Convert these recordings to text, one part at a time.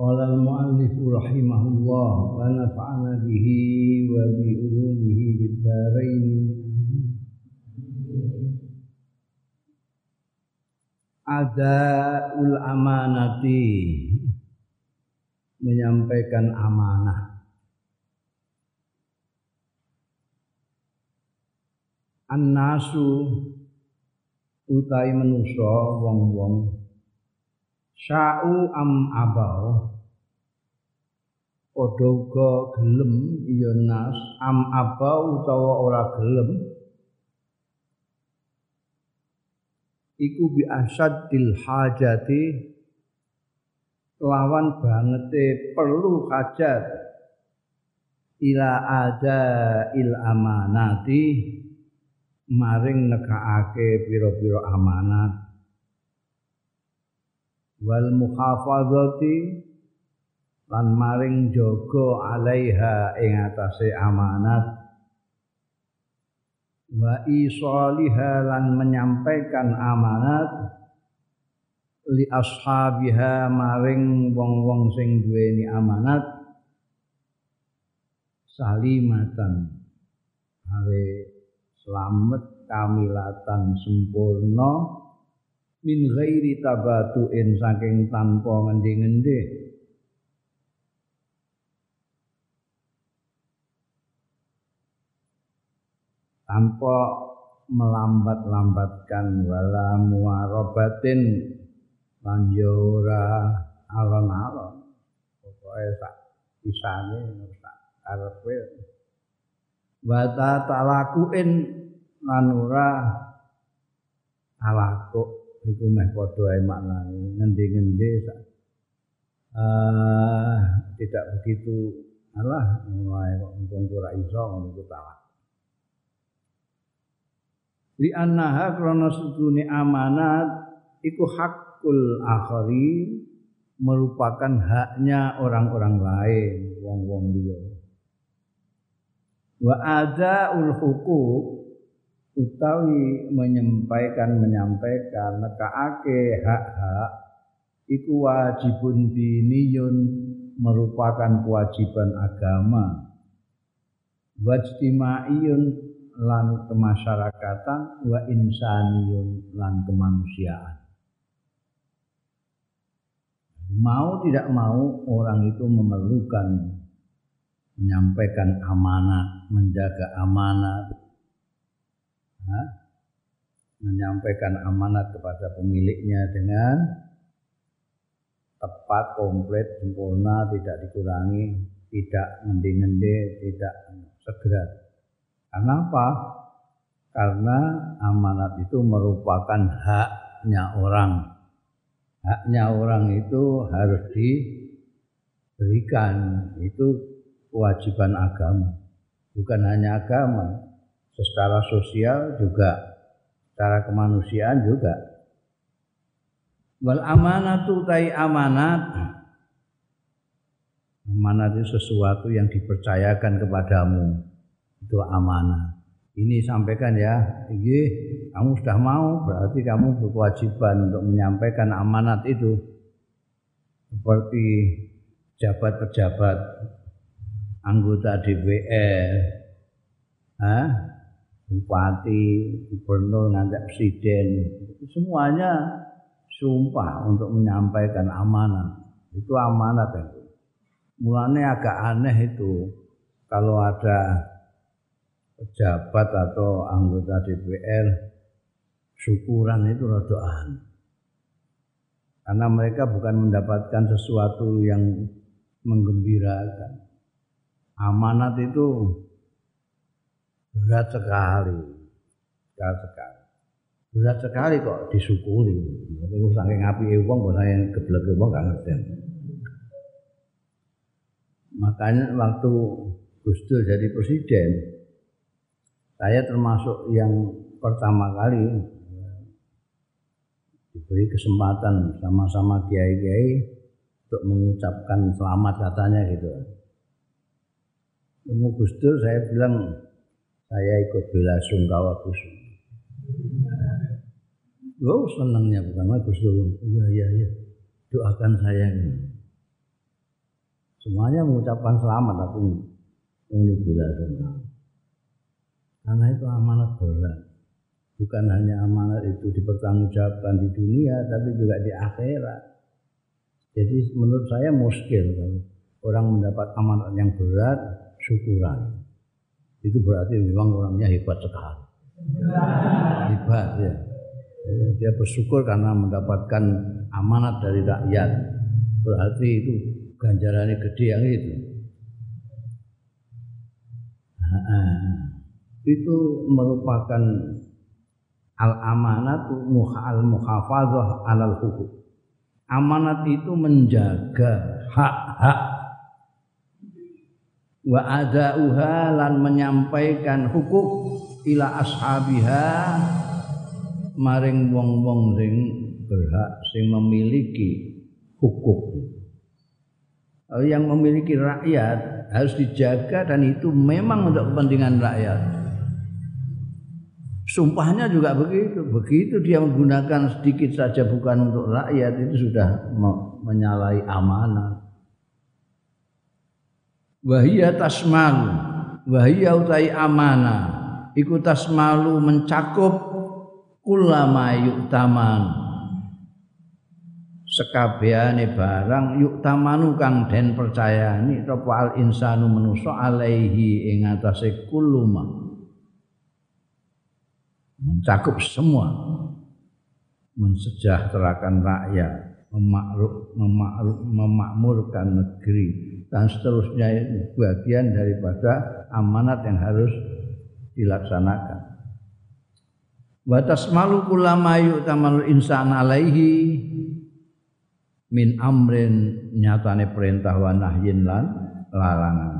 Qala al-muallif rahimahullah wa nafa'ana bihi wa bi ulumihi bid dharain. Adaul amanati menyampaikan amanah annasu utai manusa wong-wong sya'u am abau padha uga gelem ya nas. Am abau utawa ora gelem. Iku bi asaddil hajati. Lawan bangete perlu hajat. Ila ada il amanati. Maring nekake pira-pira amanat. Wal muhafadzati lan maring jaga alaiha ing atase amanat. Wa isaliha lan menyampaikan amanat. Li ashabiha maring wong-wong sing duweni amanat. Salimatan. Are selamat kamilatan sempurna. Min ghairi tabatuin saking tanpa ngendi-ngendi tanpa melambat-lambatkan wala muarabatin lan ora alon-alon. Pokoke sak pisane sak karepe wa talakuin lan ora alaku iku meh padha ae maknane. Ngendi-ngendi uh, tidak begitu. Alah mulai kok mumpung ora iso ngono iku talak li annaha krana sedune amanat iku hakul akhari merupakan haknya orang-orang lain wong-wong liya. Wa adaul huquq utawi menyampaikan menyampaikan nekaake hak-hak iku wajibun diniyun merupakan kewajiban agama. Wajtimaiyun lan kemasyarakatan wa insaniyun lan kemanusiaan mau tidak mau orang itu memerlukan menyampaikan amanat, menjaga amanat, ha? menyampaikan amanat kepada pemiliknya dengan tepat, komplit, sempurna, tidak dikurangi, tidak ngendi-ngendi, tidak segera. Karena apa? Karena amanat itu merupakan haknya orang. Haknya orang itu harus diberikan. Itu kewajiban agama. Bukan hanya agama, secara sosial juga, secara kemanusiaan juga. Wal amanatu tai amanat Amanat itu sesuatu yang dipercayakan kepadamu. Itu amanah. Ini sampaikan ya, ini kamu sudah mau, berarti kamu berkewajiban untuk menyampaikan amanat itu. Seperti jabat-pejabat anggota DPR, ah, bupati, gubernur, nanti presiden, semuanya sumpah untuk menyampaikan amanah. Itu amanat itu. Mulanya agak aneh itu kalau ada pejabat atau anggota DPR syukuran itu rada aneh. Karena mereka bukan mendapatkan sesuatu yang menggembirakan. Amanat itu berat sekali. Berat sekali. Berat sekali kok disyukuri. Itu saking api wong kok saya geblek wong gak ngerti. Makanya waktu Gus Dur jadi presiden saya termasuk yang pertama kali diberi kesempatan sama-sama kiai-kiai untuk mengucapkan selamat katanya gitu. Temu Gus Dur saya bilang saya ikut bela sungkawa Gus. Wow senangnya bukan Gus Dur. Iya iya iya. Doakan saya ini. Semuanya mengucapkan selamat aku ini bela sungkawa. Karena itu amanat berat bukan hanya amanat itu dipertanggungjawabkan di dunia tapi juga di akhirat. Jadi menurut saya muskil orang mendapat amanat yang berat syukuran. Itu berarti memang orangnya hebat sekali. Hebat ya. Dia bersyukur karena mendapatkan amanat dari rakyat. Berarti itu ganjarannya gede yang itu. Nah, itu merupakan al amanatu al muhafadzah alal hukum amanat itu menjaga hak-hak. Wa adauha lan menyampaikan hukum ila ashabiha maring wong-wong sing berhak sing memiliki hukum yang memiliki rakyat harus dijaga dan itu memang untuk kepentingan rakyat Sumpahnya juga begitu. Begitu dia menggunakan sedikit saja bukan untuk rakyat itu sudah menyalahi amanah. Wahia tasmalu, wahia utai amanah. Iku tasmalu mencakup ulama yuktaman. Sekabiane barang yuktamanu kang den percayani topo al insanu menuso alaihi ing atase kuluma mencakup semua mensejahterakan rakyat memakluk, memakluk, memakmurkan negeri dan seterusnya itu bagian daripada amanat yang harus dilaksanakan. Batas malu kulama tamal insan alaihi min amrin nyatane perintah wa nahyin lan larangan.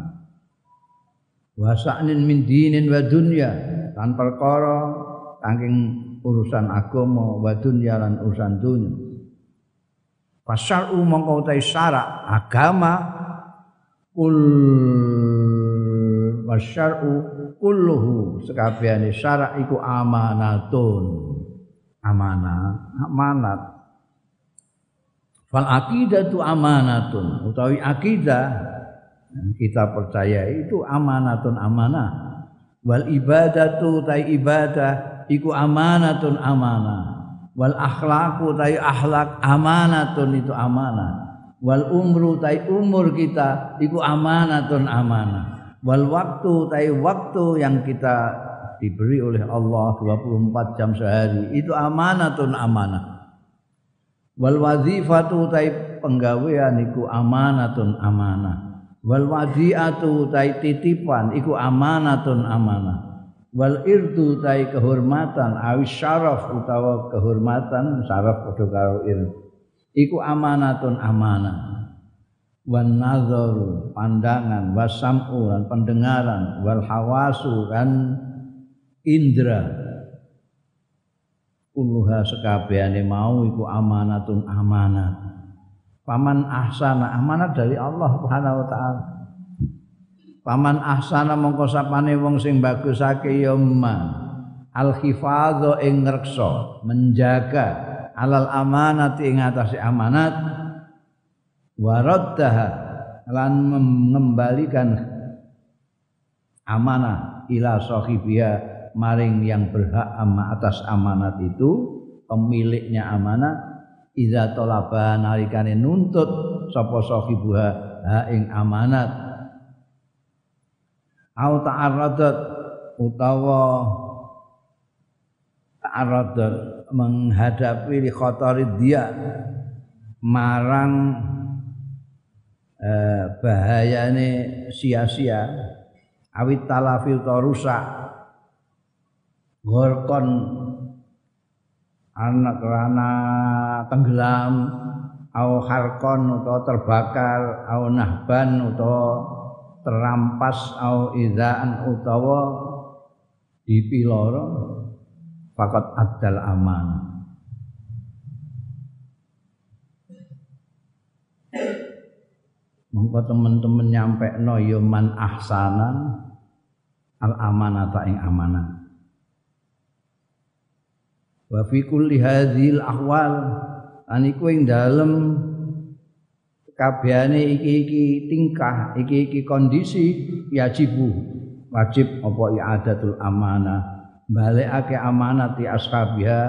Wasa'nin min dinin wa dunya tan perkara saking urusan agama wa dunya lan urusan dunya. Fasyar'u mongko utai syarak agama kul wasyar'u kulluhu sekabehane syarak iku amanatun. Amanah amanat. Fal aqidatu amanatun utawi akidah kita percaya itu amanatun amanah. Wal ibadatu tai ibadah iku amanatun amanah wal akhlaqu tai akhlak amanatun itu amanah wal umru tai umur kita iku amanatun amanah wal waktu tai waktu yang kita diberi oleh Allah 24 jam sehari itu amanatun amanah wal wazifatu tai penggawean iku amanatun amanah wal wadiatu tai titipan iku amanatun amanah wal irdu tai kehormatan awi syaraf utawa kehormatan syaraf padha karo irdu. Iku amanatun amanah. Wan nazaru pandangan wasam'u lan pendengaran wal hawasu kan indra. Kulluha sekabehane mau iku amanatun amanat paman ahsana amanat dari Allah Subhanahu wa taala Paman ahsana mongko sapane wong sing bagusake ya al hifadho ing ngreksa menjaga alal amanati ing atase amanat. Waraddaha lan mengembalikan amanah ila sahibiya maring yang berhak ama atas amanat itu pemiliknya amanah. Idza talaba nalikane nuntut sapa sahibuha ha ing amanat au ta'arradat utawa ta'arradat menghadapi li dia marang eh, bahayane sia-sia awit talafil ta rusak gorkon anak rana tenggelam au harkon utawa terbakar au nahban utawa terampas au idzaan utawa dipiloro fakat adal aman. Mongko teman-teman nyampe no yoman ya ahsanan al amanata ing amanah. Wa fi kulli hadhil ahwal aniku kabehane iki-iki tingkah iki-iki kondisi yajibu. Wajib apa i'adatul amanah? Balekake amanat di ashabiha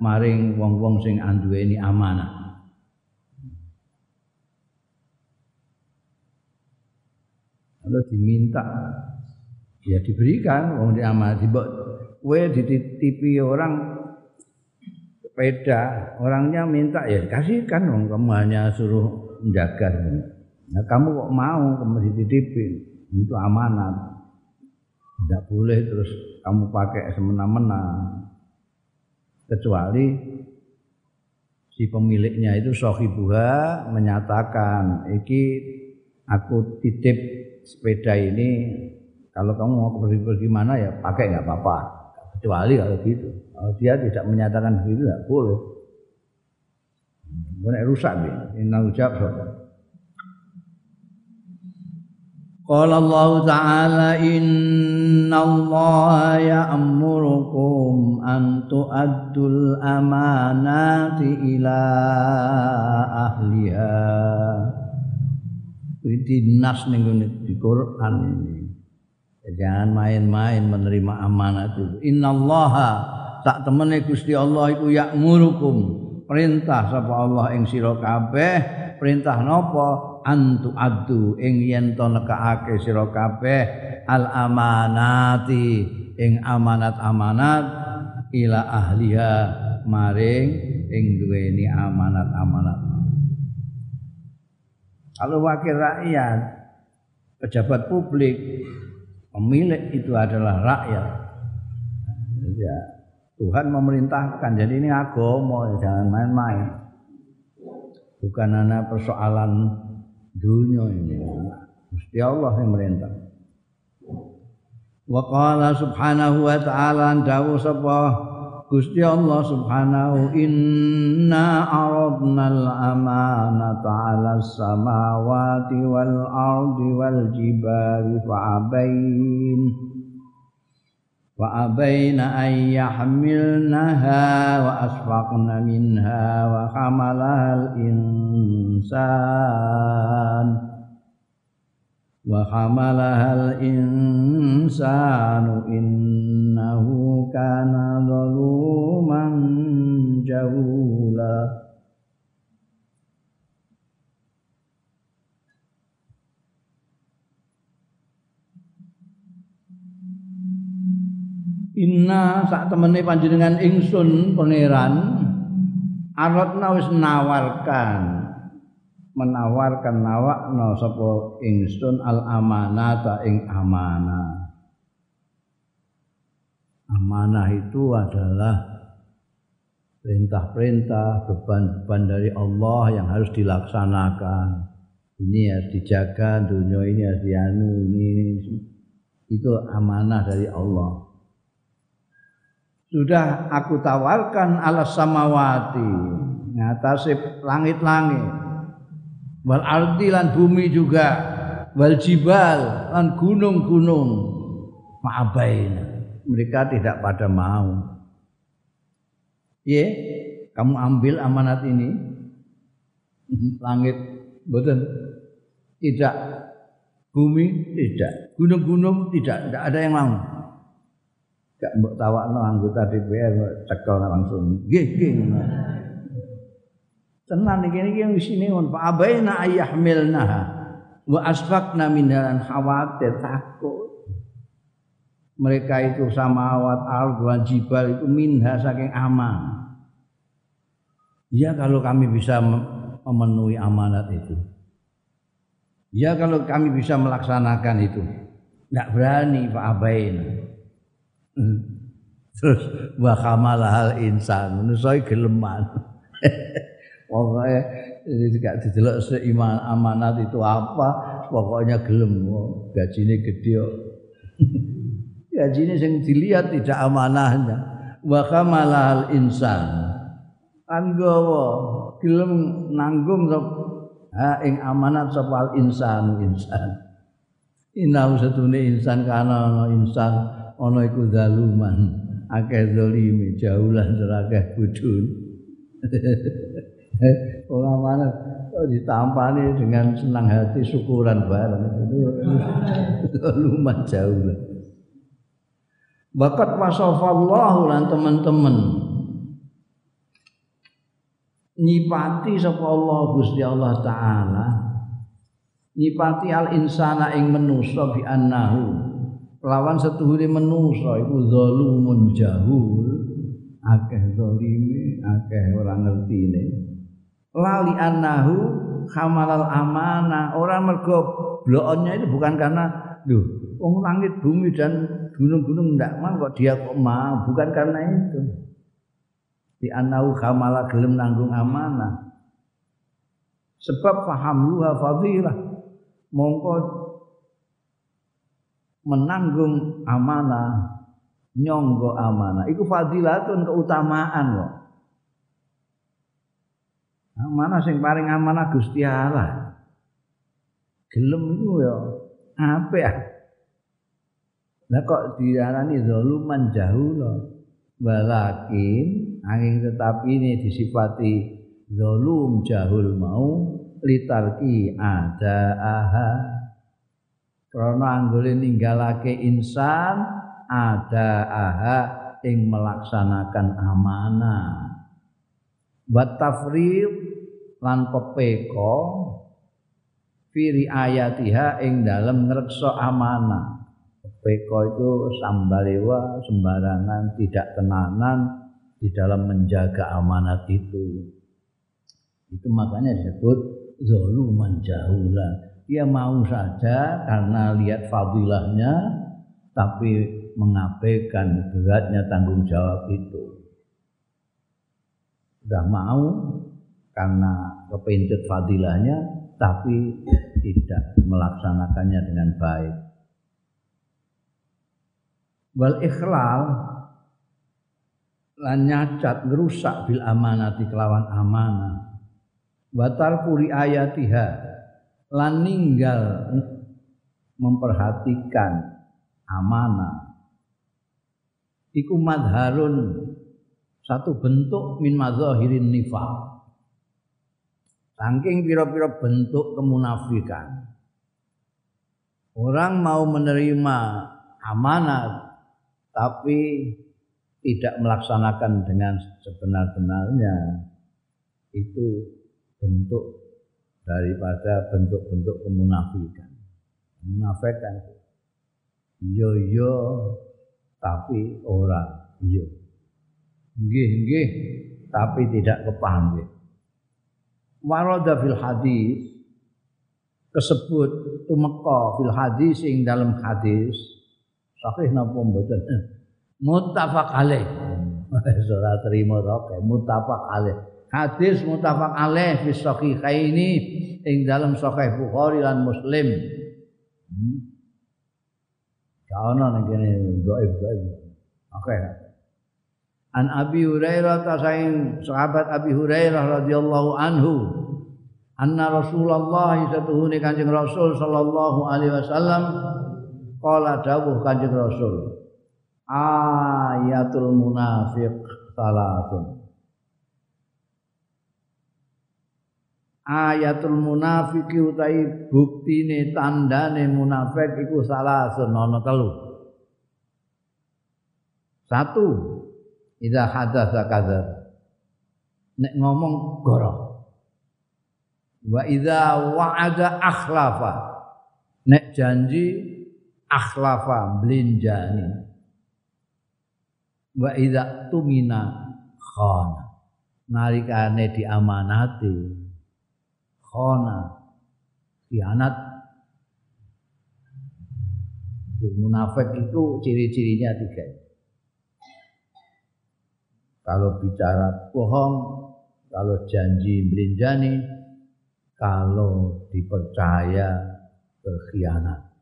maring wong-wong sing anduweni amanah. Kalau diminta ya diberikan wong di amanah. Di kowe dititipi orang sepeda orangnya minta ya kasihkan wong kamu hanya suruh menjaga. Nah kamu kok mau kamu dititipin itu amanat. Tidak boleh terus kamu pakai semena-mena. Kecuali si pemiliknya itu sohibuha menyatakan iki aku titip sepeda ini. Kalau kamu mau pergi-pergi mana ya pakai nggak apa-apa. Kecuali kalau gitu. Kalau dia tidak menyatakan begitu nggak boleh boleh rusak nih inna ucap Qala Allah Ta'ala inna Allah ya'murukum an tu'addul amanati ila ahliha. Ini nas ning di Quran ini. Jangan main-main menerima amanat itu. Innallaha tak temene Gusti Allah iku ya'murukum perintah sapa Allah ing sira kabeh perintah napa? Antu adu ing yen to nekake sira kabeh al amanati ing amanat-amanat ila ahliha maring ing duweni amanat-amanat. Kalau wakil rakyat pejabat publik pemilik itu adalah rakyat. Ya Tuhan memerintahkan. Jadi ini agama jangan main-main. Bukan hanya persoalan dunia ini. Gusti Allah yang merintah. Wa qala subhanahu wa ta'ala dawu sapa Gusti Allah subhanahu inna aradna al-amanata 'ala samawati wal ardi wal jibali fa'abain وأبين أن يحملنها وأشفقن منها وحملها الإنسان وحملها الإنسان إنه كان ظلوما جهولا Inna sak temene panjenengan ingsun pangeran. Aratna wis nawarkan menawarkan nawakna sapa ingsun al amanata ing amanah amanah itu adalah perintah-perintah beban-beban dari Allah yang harus dilaksanakan. Ini harus dijaga dunia ini harus dianu ini. Itu amanah dari Allah sudah aku tawarkan alas samawati. Ngatasi langit-langit. Wal ardi lan bumi juga. Wal jibal lan gunung-gunung. Ma'abain mereka tidak pada mau. Ye kamu ambil amanat ini. Langit betul. Tidak. Bumi tidak. Gunung-gunung tidak. Tidak ada yang mau gak mbok tawakno anggota DPR cekel langsung. Nggih nggih tenan iki iki wis ini mon. Fa abaina ayyahmilnaha wa asfaqna minha khawatir takut. Mereka itu samawat ard wa jibal itu minha saking aman. Ya kalau kami bisa memenuhi amanat itu. Ya kalau kami bisa melaksanakan itu. Tidak berani Pak Abain Terus wa hal insan manusa geleman. Pokoke Jadi tidak didelok seiman amanat itu apa, pokoknya gelem gajine gede Gajine sing dilihat tidak amanahnya. Wa kamalal insan. Kan gawa gelem nanggung ha ing amanat sapa insan insan. Inau satune insan kana ana insan ana iku zaluman. Akeh zalimi jauh lah akeh budun. Ora mana ditampani dengan senang hati syukuran bareng. Itu lumayan jauh lah. Bakat wasafallahu lan teman-teman. Nyipati sapa Allah Gusti Allah taala. Nyipati al insana ing manusa bi annahu lawan setuhure manusa iku zalumun jahul akeh zalime akeh ora ngertine. Lali annahu khamalal amana orang mergo bloonnya itu bukan karena lho wong langit bumi dan gunung-gunung ndak mau kok dia kok mau. Bukan karena itu. Di annahu khamala gelem nanggung amanah. Sebab faham luha fadilah mongko menanggung amanah nyonggo amanah itu fadilatun keutamaan loh Mana sing paling amanah Gusti Allah. Gelem iku ya apik ya. Lah kok diarani zaluman jahula. Walakin angin tetapi ini disifati zalum jahul mau litarki ada aha. Karena anggole ninggalake insan ada aha ing melaksanakan amanah. Wa tafriq lan pepeko fi ayatiha ing dalem ngreksa amanah. Pepeko itu sambalewa sembarangan tidak tenanan di dalam menjaga amanat itu. Itu makanya disebut zaluman jahula dia mau saja karena lihat fadilahnya tapi mengabaikan beratnya tanggung jawab itu sudah mau karena kepincut fadilahnya tapi tidak melaksanakannya dengan baik. Wal ikhlal lan nyacat ngerusak bil amanati kelawan amanah. Batal kuri ayatiha lan ninggal memperhatikan amanah. Iku madharun satu bentuk min madzahirin nifaq. Saking pira-pira bentuk kemunafikan. Orang mau menerima amanat tapi tidak melaksanakan dengan sebenar-benarnya itu bentuk daripada bentuk-bentuk kemunafikan. Menafikan yo yo tapi orang yo nggih nggih tapi tidak kepanggil warada fil hadis kesebut tumeka fil hadis ing dalam hadis sahih napa mboten? Muttafaq alaih. Ora terima rok muttafaq alaih hadis muttafaq alaih fi sahihaini ing dalam sahih Bukhari lan Muslim hmm. Kaono ning kene dhaif-dhaif. Oke. An Abi Hurairah tasain sahabat Abi Hurairah radhiyallahu anhu anna Rasulullah satuhune Kanjeng Rasul sallallahu alaihi wasallam qala dawuh Kanjeng Rasul ayatul munafiq salatun ayatul munafiki utai buktine tandane munafik iku salah ana telu satu Idza hadatsa kadzab. Nek ngomong goro. Wa idza wa'ada akhlafa. Nek janji akhlafa blinjani. Wa idza tumina khana. Nalikane diamanati khana khianat munafik itu ciri-cirinya tiga kalau bicara bohong, kalau janji melinjani, kalau dipercaya berkhianat.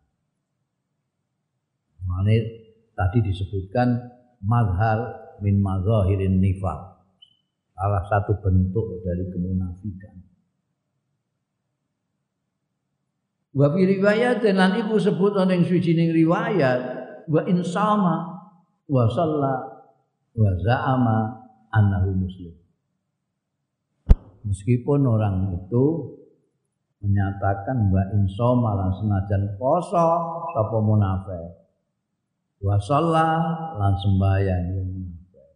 Mana tadi disebutkan mazhar min mazahirin nifaq. Salah satu bentuk dari kemunafikan. Wa fi riwayat lan iku sebut ana ing suwijining riwayat wa insama wa shalla wa za'ama annahu muslim. Meskipun orang itu menyatakan wa insama lan senajan poso sapa munafik. Wa shalla lan sembahyang ya munafik.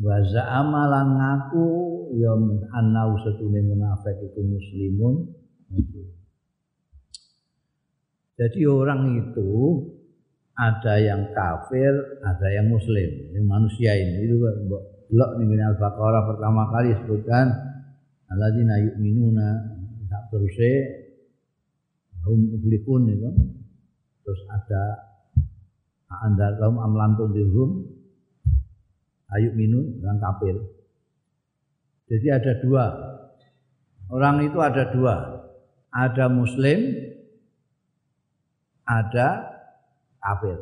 Wa za'ama lan ngaku ya annahu setune munafik iku muslimun. Muslim. Jadi orang itu ada yang kafir, ada yang muslim. Ini manusia ini itu belok nih Al-Baqarah pertama kali sebutkan alladzina yu'minuna tak terusé hum muflihun itu. Terus ada anda kaum amlantun dirhum ayuk minun orang kafir. Jadi ada dua. Orang itu ada dua. Ada muslim, ada kafir.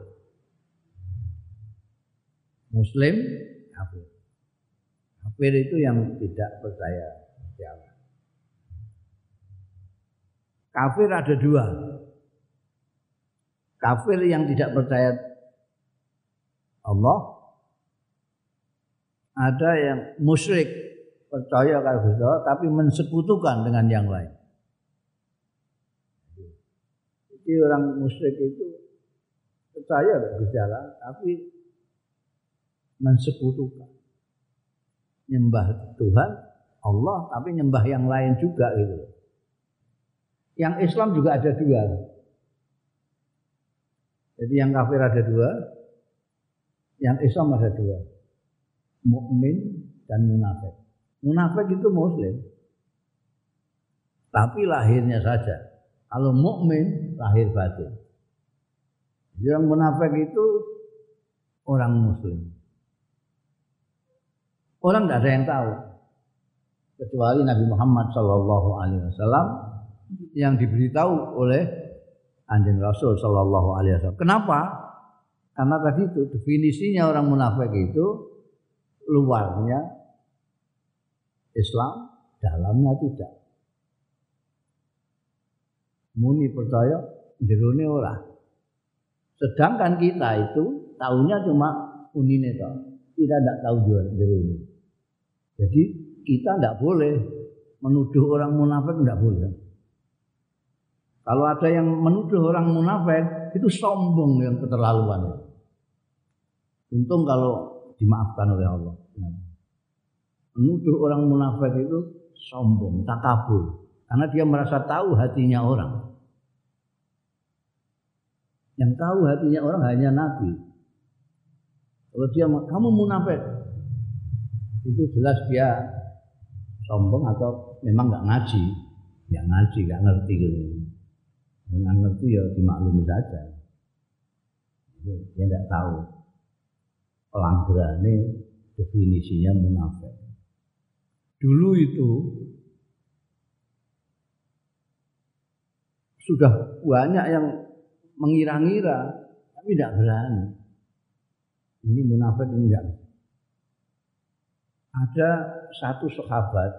Muslim kafir. Kafir itu yang tidak percaya Allah. Kafir ada dua. Kafir yang tidak percaya Allah, ada yang musyrik percaya kalau tapi mensekutukan dengan yang lain. Jadi orang musyrik itu percaya berjalan, tapi mensekutukan. Nyembah Tuhan, Allah, tapi nyembah yang lain juga gitu. Yang Islam juga ada dua. Jadi yang kafir ada dua, yang Islam ada dua. Mukmin dan munafik. Munafik itu muslim. Tapi lahirnya saja. Kalau mukmin lahir batin. Yang munafik itu orang muslim. Orang tidak ada yang tahu kecuali Nabi Muhammad Shallallahu Alaihi Wasallam yang diberitahu oleh anjing Rasul Shallallahu Alaihi Wasallam. Kenapa? Karena tadi itu definisinya orang munafik itu luarnya Islam, dalamnya tidak muni percaya jerone ora. Sedangkan kita itu tahunya cuma unine toh. Kita tidak tahu jerone. Jadi kita tidak boleh menuduh orang munafik tidak boleh. Kalau ada yang menuduh orang munafik itu sombong yang keterlaluan. Untung kalau dimaafkan oleh Allah. Menuduh orang munafik itu sombong, takabur. Karena dia merasa tahu hatinya orang. Yang tahu hatinya orang hanya Nabi. Kalau dia kamu munafik, itu jelas dia sombong atau memang nggak ngaji, nggak ngaji, nggak ngerti gitu. Nggak ngerti ya dimaklumi saja. Dia nggak tahu pelanggaran ini definisinya munafik. Dulu itu sudah banyak yang mengira-ngira tapi tidak berani. Ini munafik enggak. Ada satu sahabat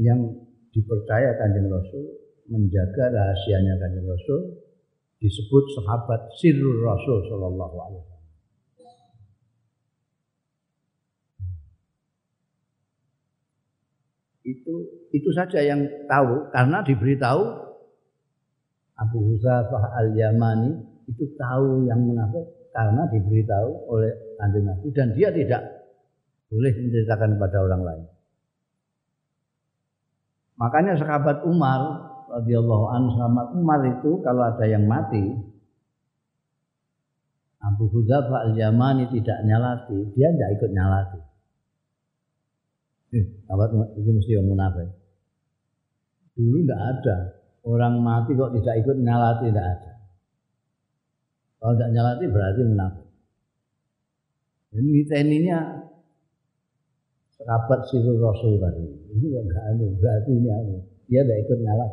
yang dipercaya kanjeng Rasul menjaga rahasianya kanjeng Rasul disebut sahabat sirrul Rasul Shallallahu Alaihi itu itu saja yang tahu karena diberitahu Abu Huzafah al-Yamani itu tahu yang munafik karena diberitahu oleh kanjeng Nabi dan dia tidak boleh menceritakan kepada orang lain. Makanya sahabat Umar radhiyallahu anhu sahabat Umar itu kalau ada yang mati Abu Huzafah al-Yamani tidak nyalati, dia tidak ikut nyalati. Eh, sahabat ini mesti yang munafik. Dulu tidak ada. Orang mati kok tidak ikut nyalati tidak ada. Kalau tidak nyalati berarti munafik. Ini tekninya sahabat sirul rasul tadi. Ini kok enggak anu, berarti ini anu. Dia tidak ikut ngalah.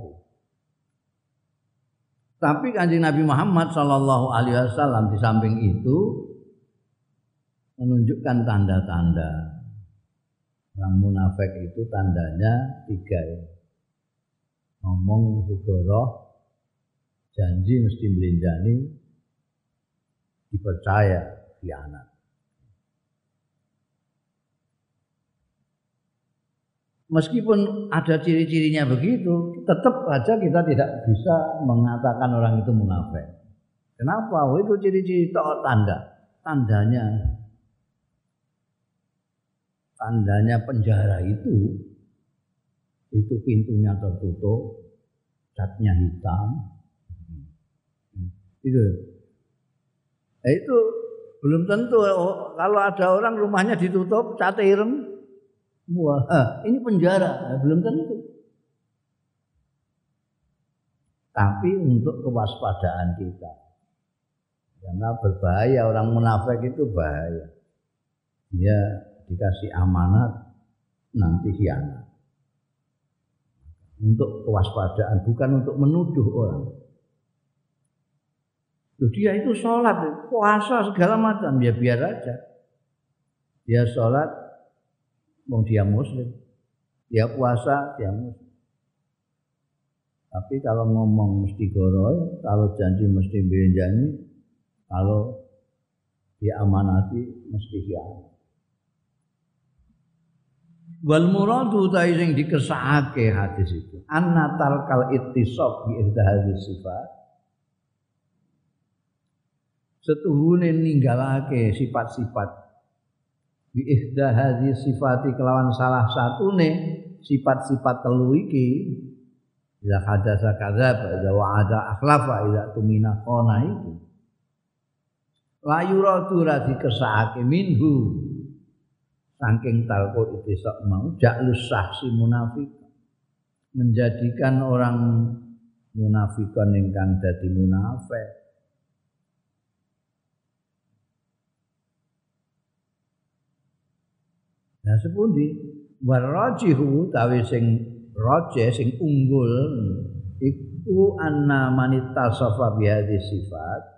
Tapi kanjeng Nabi Muhammad Shallallahu Alaihi Wasallam di samping itu menunjukkan tanda-tanda orang munafik itu tandanya tiga ya. Ngomong sigoro, janji mesti melinjani, dipercaya khianat. Meskipun ada ciri-cirinya begitu, tetap saja kita tidak bisa mengatakan orang itu munafik. Kenapa? Oh, itu ciri-ciri tanda. Tandanya tandanya penjara itu itu pintunya tertutup, catnya hitam. Itu. Eh, itu belum tentu oh, kalau ada orang rumahnya ditutup, cat ireng, Wah, ini penjara, ya, belum tentu. Tapi untuk kewaspadaan kita. Karena berbahaya, orang munafik itu bahaya. Dia dikasih amanat, nanti hianat. Untuk kewaspadaan, bukan untuk menuduh orang. Loh, dia itu sholat, puasa segala macam, ya biar aja. Dia sholat, Wong dia muslim. Dia puasa, dia muslim. Tapi kalau ngomong mesti goroy, kalau janji mesti benjani, kalau dia amanati mesti hianat. Wal muradu ta sing dikersakake hadis itu. Anna talkal ittisab bi hadis sifat. Setuhune ninggalake sifat-sifat bi ihda hadhi sifati kelawan salah satu nih sifat-sifat telu iki Ila hadasa kadzab, idza wa'ada akhlafa, idza tumina khona itu. La yuradu radhi minhu. Saking talqul sok mau jaklus sahsi munafik. Menjadikan orang munafikon ingkang dadi munafik Nah sepundi warajihu tawi sing raja sing unggul iku anna manita bihadhi sifat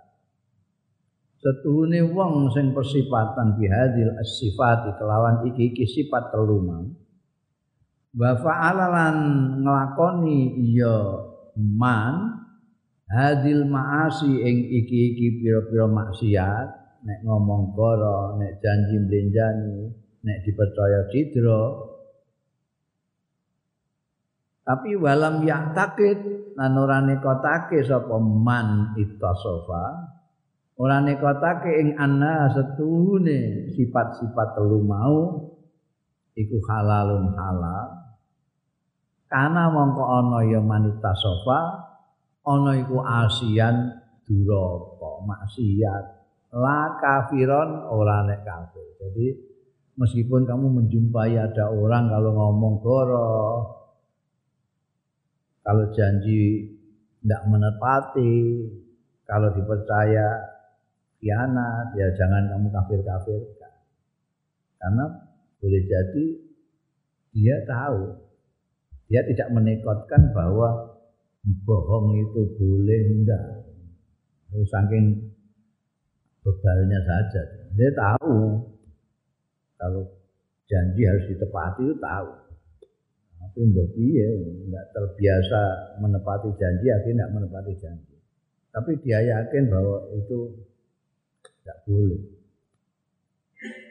setuhune wong sing persifatan bihadil sifat kelawan iki-iki sifat telu mau. Wa fa'alalan nglakoni iya man hadil ma'asi ing iki-iki pira-pira maksiat nek ngomong koro nek janji mlenjani nek dipercaya cidra. Tapi walam yak takit lan ora nekotake sapa man ittasofa ora nekotake ing anna setuhune sifat-sifat telu mau iku halalun halal. Karena mongko ana ya manita sofa ana iku asian duraka maksiat. La kafiron ora nek kafir jadi meskipun kamu menjumpai ada orang kalau ngomong goro, kalau janji tidak menepati, kalau dipercaya kianat, ya jangan kamu kafir-kafir. Karena boleh jadi dia tahu, dia tidak menekotkan bahwa bohong itu boleh enggak. Saking bebalnya saja. Dia tahu kalau janji harus ditepati itu tahu. Tapi mbok ya nggak terbiasa menepati janji, akhirnya nggak menepati janji. Tapi dia yakin bahwa itu tidak boleh.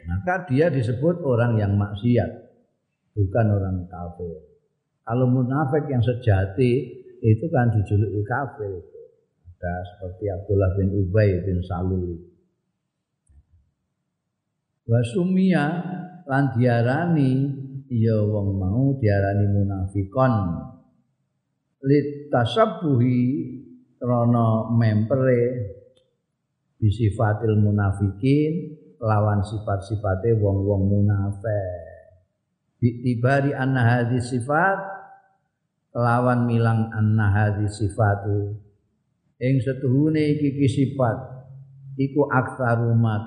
Maka dia disebut orang yang maksiat, bukan orang kafir. Kalau munafik yang sejati itu kan dijuluki kafir. Ada seperti Abdullah bin Ubay bin Salul wasumia lan diarani ya wong mau diarani munafikon litasabbuhi krana mempere bisifatil munafikin lawan sifat-sifate wong-wong munafik Bitibari anna hadis sifat lawan milang anna hadis sifati ing setuhune iki sifat iku aktsaru ma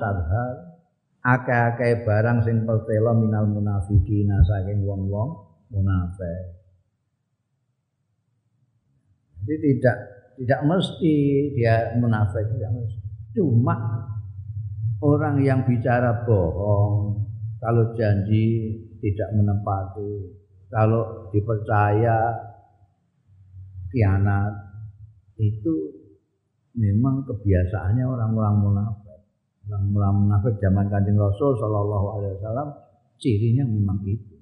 akeh-akeh barang sing pertelo minal munafikina saking wong-wong munafik. Jadi tidak tidak mesti dia munafik, tidak mesti. Cuma orang yang bicara bohong, kalau janji tidak menepati, kalau dipercaya kianat itu memang kebiasaannya orang-orang munafik. Orang-orang munafik zaman Kanjeng Rasul Shallallahu alaihi wasallam cirinya memang itu.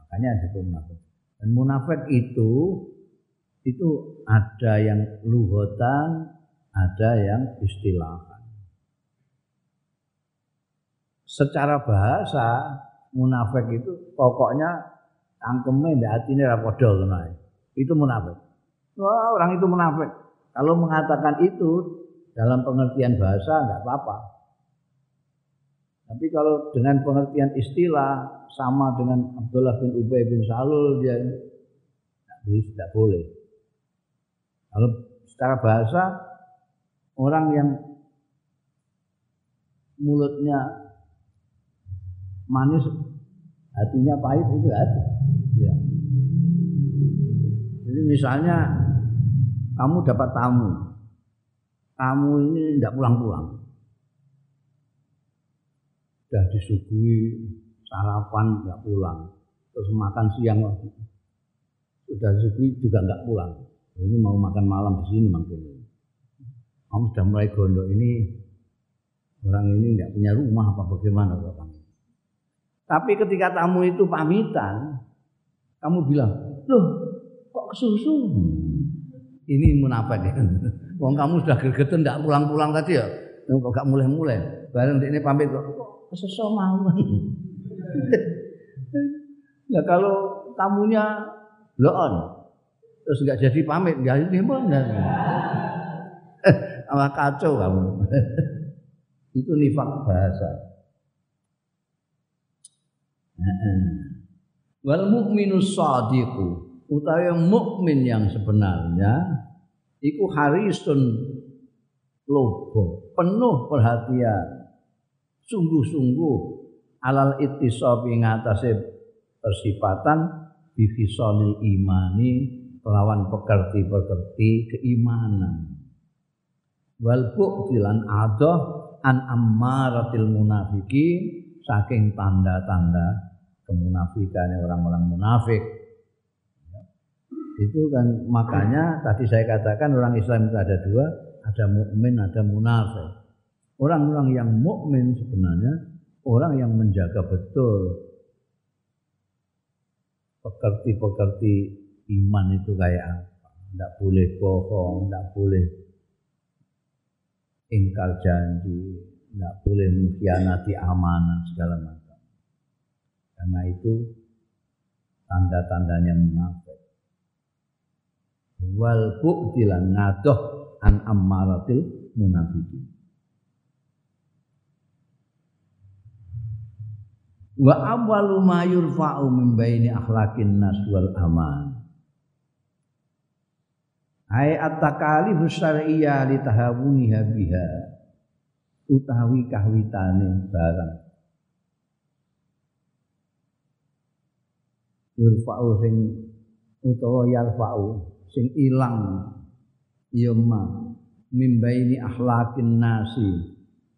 Makanya disebut munafik. Dan munafik itu itu ada yang luhotan, ada yang istilahan. Secara bahasa munafik itu pokoknya cangkeme ndak atine ra padha Itu munafik. Wah, orang itu munafik. Kalau mengatakan itu dalam pengertian bahasa enggak apa-apa. Tapi kalau dengan pengertian istilah sama dengan Abdullah bin Ubay bin Salul dia tidak boleh. Kalau secara bahasa orang yang mulutnya manis hatinya pahit itu ada. Ya. Jadi misalnya kamu dapat tamu, tamu ini tidak pulang-pulang, sudah disuguhi sarapan nggak pulang, terus makan siang lagi, sudah disuguhi juga nggak pulang. Ini mau makan malam di sini mungkin. Kamu sudah mulai gondok ini orang ini nggak punya rumah apa bagaimana kamu? Tapi ketika tamu itu pamitan, kamu bilang, loh kok kesusu? Ini munafik ya. Wong kamu sudah gergeten tidak pulang-pulang tadi ya, kok gak mulai-mulai. Bareng ini pamit kok kesusu mawon. Nah kalau tamunya loon, terus nggak jadi pamit, nggak jadi mana? Alah kacau kamu. Itu nifak bahasa. Wal mukminus sadiqu utawi mukmin yang sebenarnya iku harisun lobo penuh perhatian sungguh-sungguh alal ittisabi ngatasé persifatan bifisolil imani lawan pekerti-pekerti keimanan wal bu'dilan adoh an ammaratil munafikin saking tanda-tanda kemunafikan orang-orang munafik. Itu kan makanya tadi saya katakan orang Islam itu ada dua, ada mukmin, ada munafik. Orang-orang yang mukmin sebenarnya orang yang menjaga betul pekerti-pekerti iman itu kayak apa. Tidak boleh bohong, tidak boleh ingkar janji, tidak boleh mengkhianati amanah segala macam. Karena itu tanda-tandanya munafik. Wal bu'dilan ngadoh an ammaratil munafikin. Wa awwalu ma yurfa'u min baini akhlaqin nas wal aman. Ai at-takalif syar'iyyah li tahawuniha biha. Utawi kahwitane barang. Yurfa'u sing utawa yarfa'u sing ilang. Ya ma mimbaini akhlaqin nasi.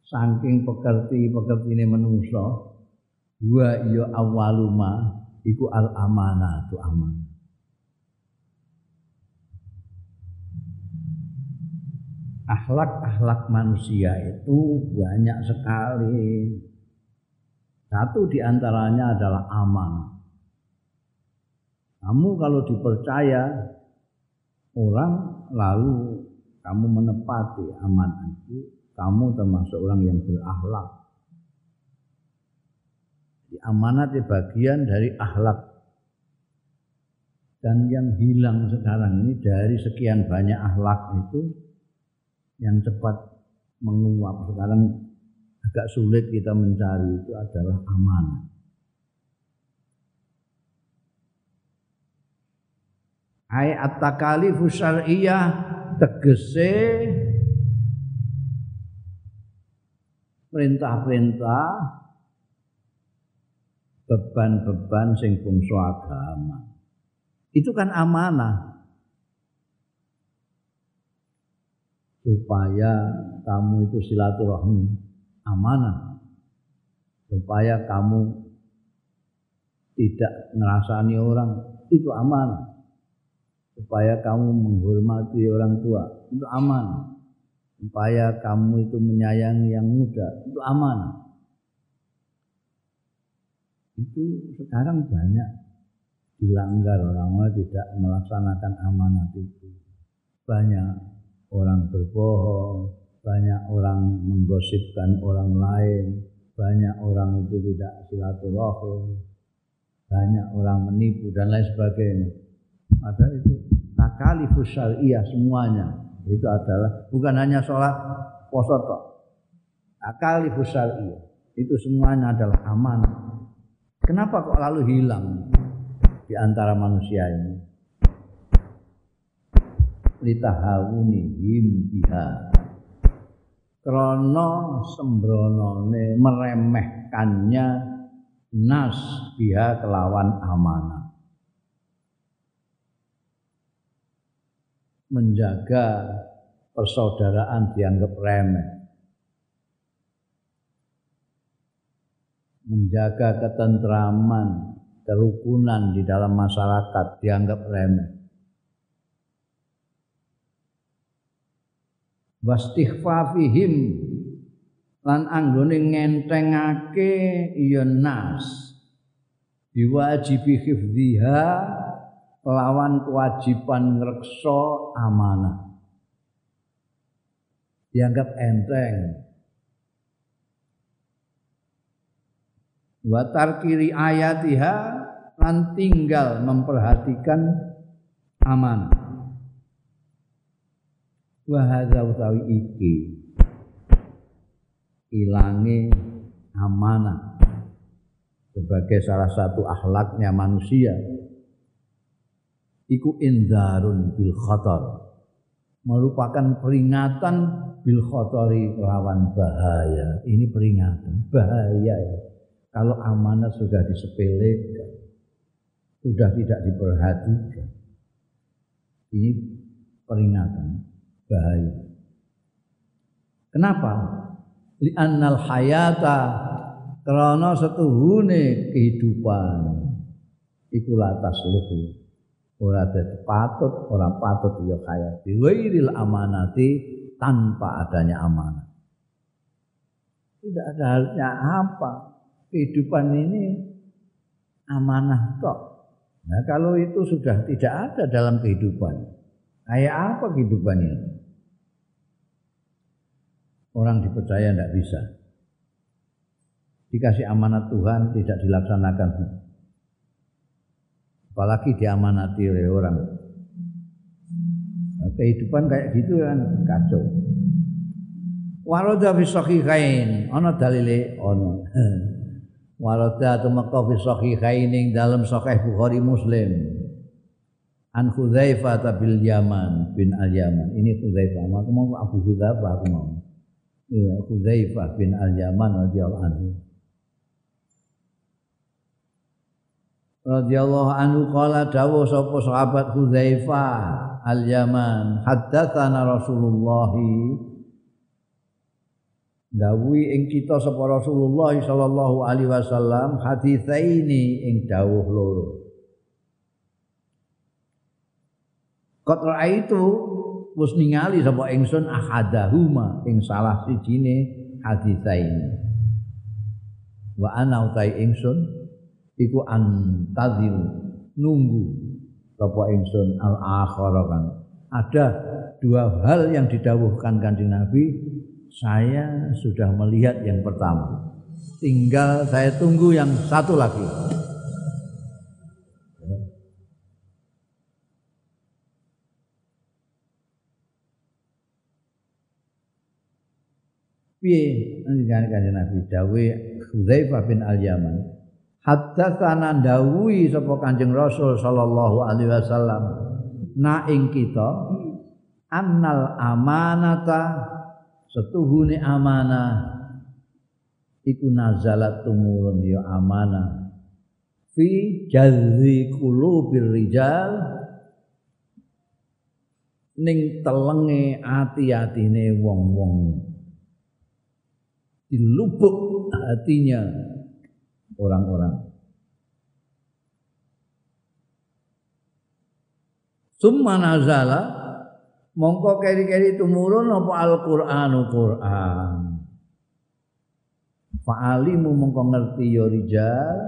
Saking pekerti-pekertine menungso wa ya awaluma iku al amanatu amanah akhlak-akhlak manusia itu banyak sekali. Satu di antaranya adalah aman. Kamu kalau dipercaya orang lalu kamu menepati aman itu, kamu termasuk orang yang berakhlak. Di amanat itu bagian dari akhlak. Dan yang hilang sekarang ini dari sekian banyak akhlak itu yang cepat menguap sekarang agak sulit kita mencari itu adalah amanah. Ai at-takalifu syar'iyyah tegese perintah-perintah beban-beban sing bangsa agama. Itu kan amanah. Supaya kamu itu silaturahmi amanah. Supaya kamu tidak ngerasani orang itu amanah. Supaya kamu menghormati orang tua itu amanah supaya kamu itu menyayangi yang muda itu aman itu sekarang banyak dilanggar orang-orang tidak melaksanakan amanat itu banyak orang berbohong banyak orang menggosipkan orang lain banyak orang itu tidak silaturahim banyak orang menipu dan lain sebagainya ada itu takalifus syariah semuanya itu adalah bukan hanya sholat poso tok. Akal syar'i itu semuanya adalah aman. Kenapa kok lalu hilang di antara manusia ini? Litahawuni him biha. Krono sembronone meremehkannya nas biha kelawan amanah. menjaga persaudaraan dianggap remeh. Menjaga ketentraman, kerukunan di dalam masyarakat dianggap remeh. Wastighfafihim lan anggone ngentengake ya nas biwajibi hifdhiha lawan kewajiban ngreksa amanah. Dianggap enteng. Watar kiri ayatiha lan tinggal memperhatikan amanah. Wahada utawi iki? Ilangi amanah sebagai salah satu akhlaknya manusia. Iku inzarun bil khatar merupakan peringatan bil khatari lawan bahaya. Ini peringatan bahaya ya. Kalau amanah sudah disepelekan sudah tidak diperhatikan. Ini peringatan bahaya. Kenapa? Li'annal hayata karena setuhune kehidupan. Iku latas luhur ora dadi patut ora patut ya kaya. Biwairil amanati tanpa adanya amanah tidak ada halnya apa. Kehidupan ini amanah kok nah kalau itu sudah tidak ada dalam kehidupan kayak apa kehidupan ini orang dipercaya tidak bisa. Dikasih amanat Tuhan tidak dilaksanakan. Apalagi diamanati oleh orang. Nah, kehidupan kayak gitu kan kacau. Waroda fi sahihain. Ana dalile? Ana Waroda tumeka fi sahihain ing dalam sahih Bukhari Muslim. An Hudzaifah bil Yaman bin Al Yaman. Ini Hudzaifah. Aku mau Abu Hudzaifah aku mau Hudzaifah bin Al Yaman radhiyallahu anhu. Radhiyallahu anhu qala dawuh sapa sahabat Hudzaifah al-Yaman haddatsana Rasulullah dawuhi ing kita sapa Rasulullah sallallahu alaihi wasallam haditsaini ing dawuh loro. Qad itu wis ningali sapa ingsun ahadahuma ing salah sijine haditsaini wa ana utai ingsun iku antazir nunggu sapa ingsun al akhara kan. Ada dua hal yang didawuhkan kanjeng Nabi saya sudah melihat yang pertama. Tinggal saya tunggu yang satu lagi piye? Kanjeng Nabi dawe Hudzaifah bin Al-Yaman. Haddatsana dawuhi sapa Kanjeng Rasul sallallahu alaihi wasallam. Na ing kita annal amanata setuhune amanah. Iku nazalat tumurun ya amanah. Fi jazzi qulubil rijal. Ning telenge ati-atine wong-wong dilubuk hatinya orang-orang Summa nazala mongko keri-keri tumurun apa Al-Qur'anu Qur'an. Fa'alimu mongko ngerti ya rijal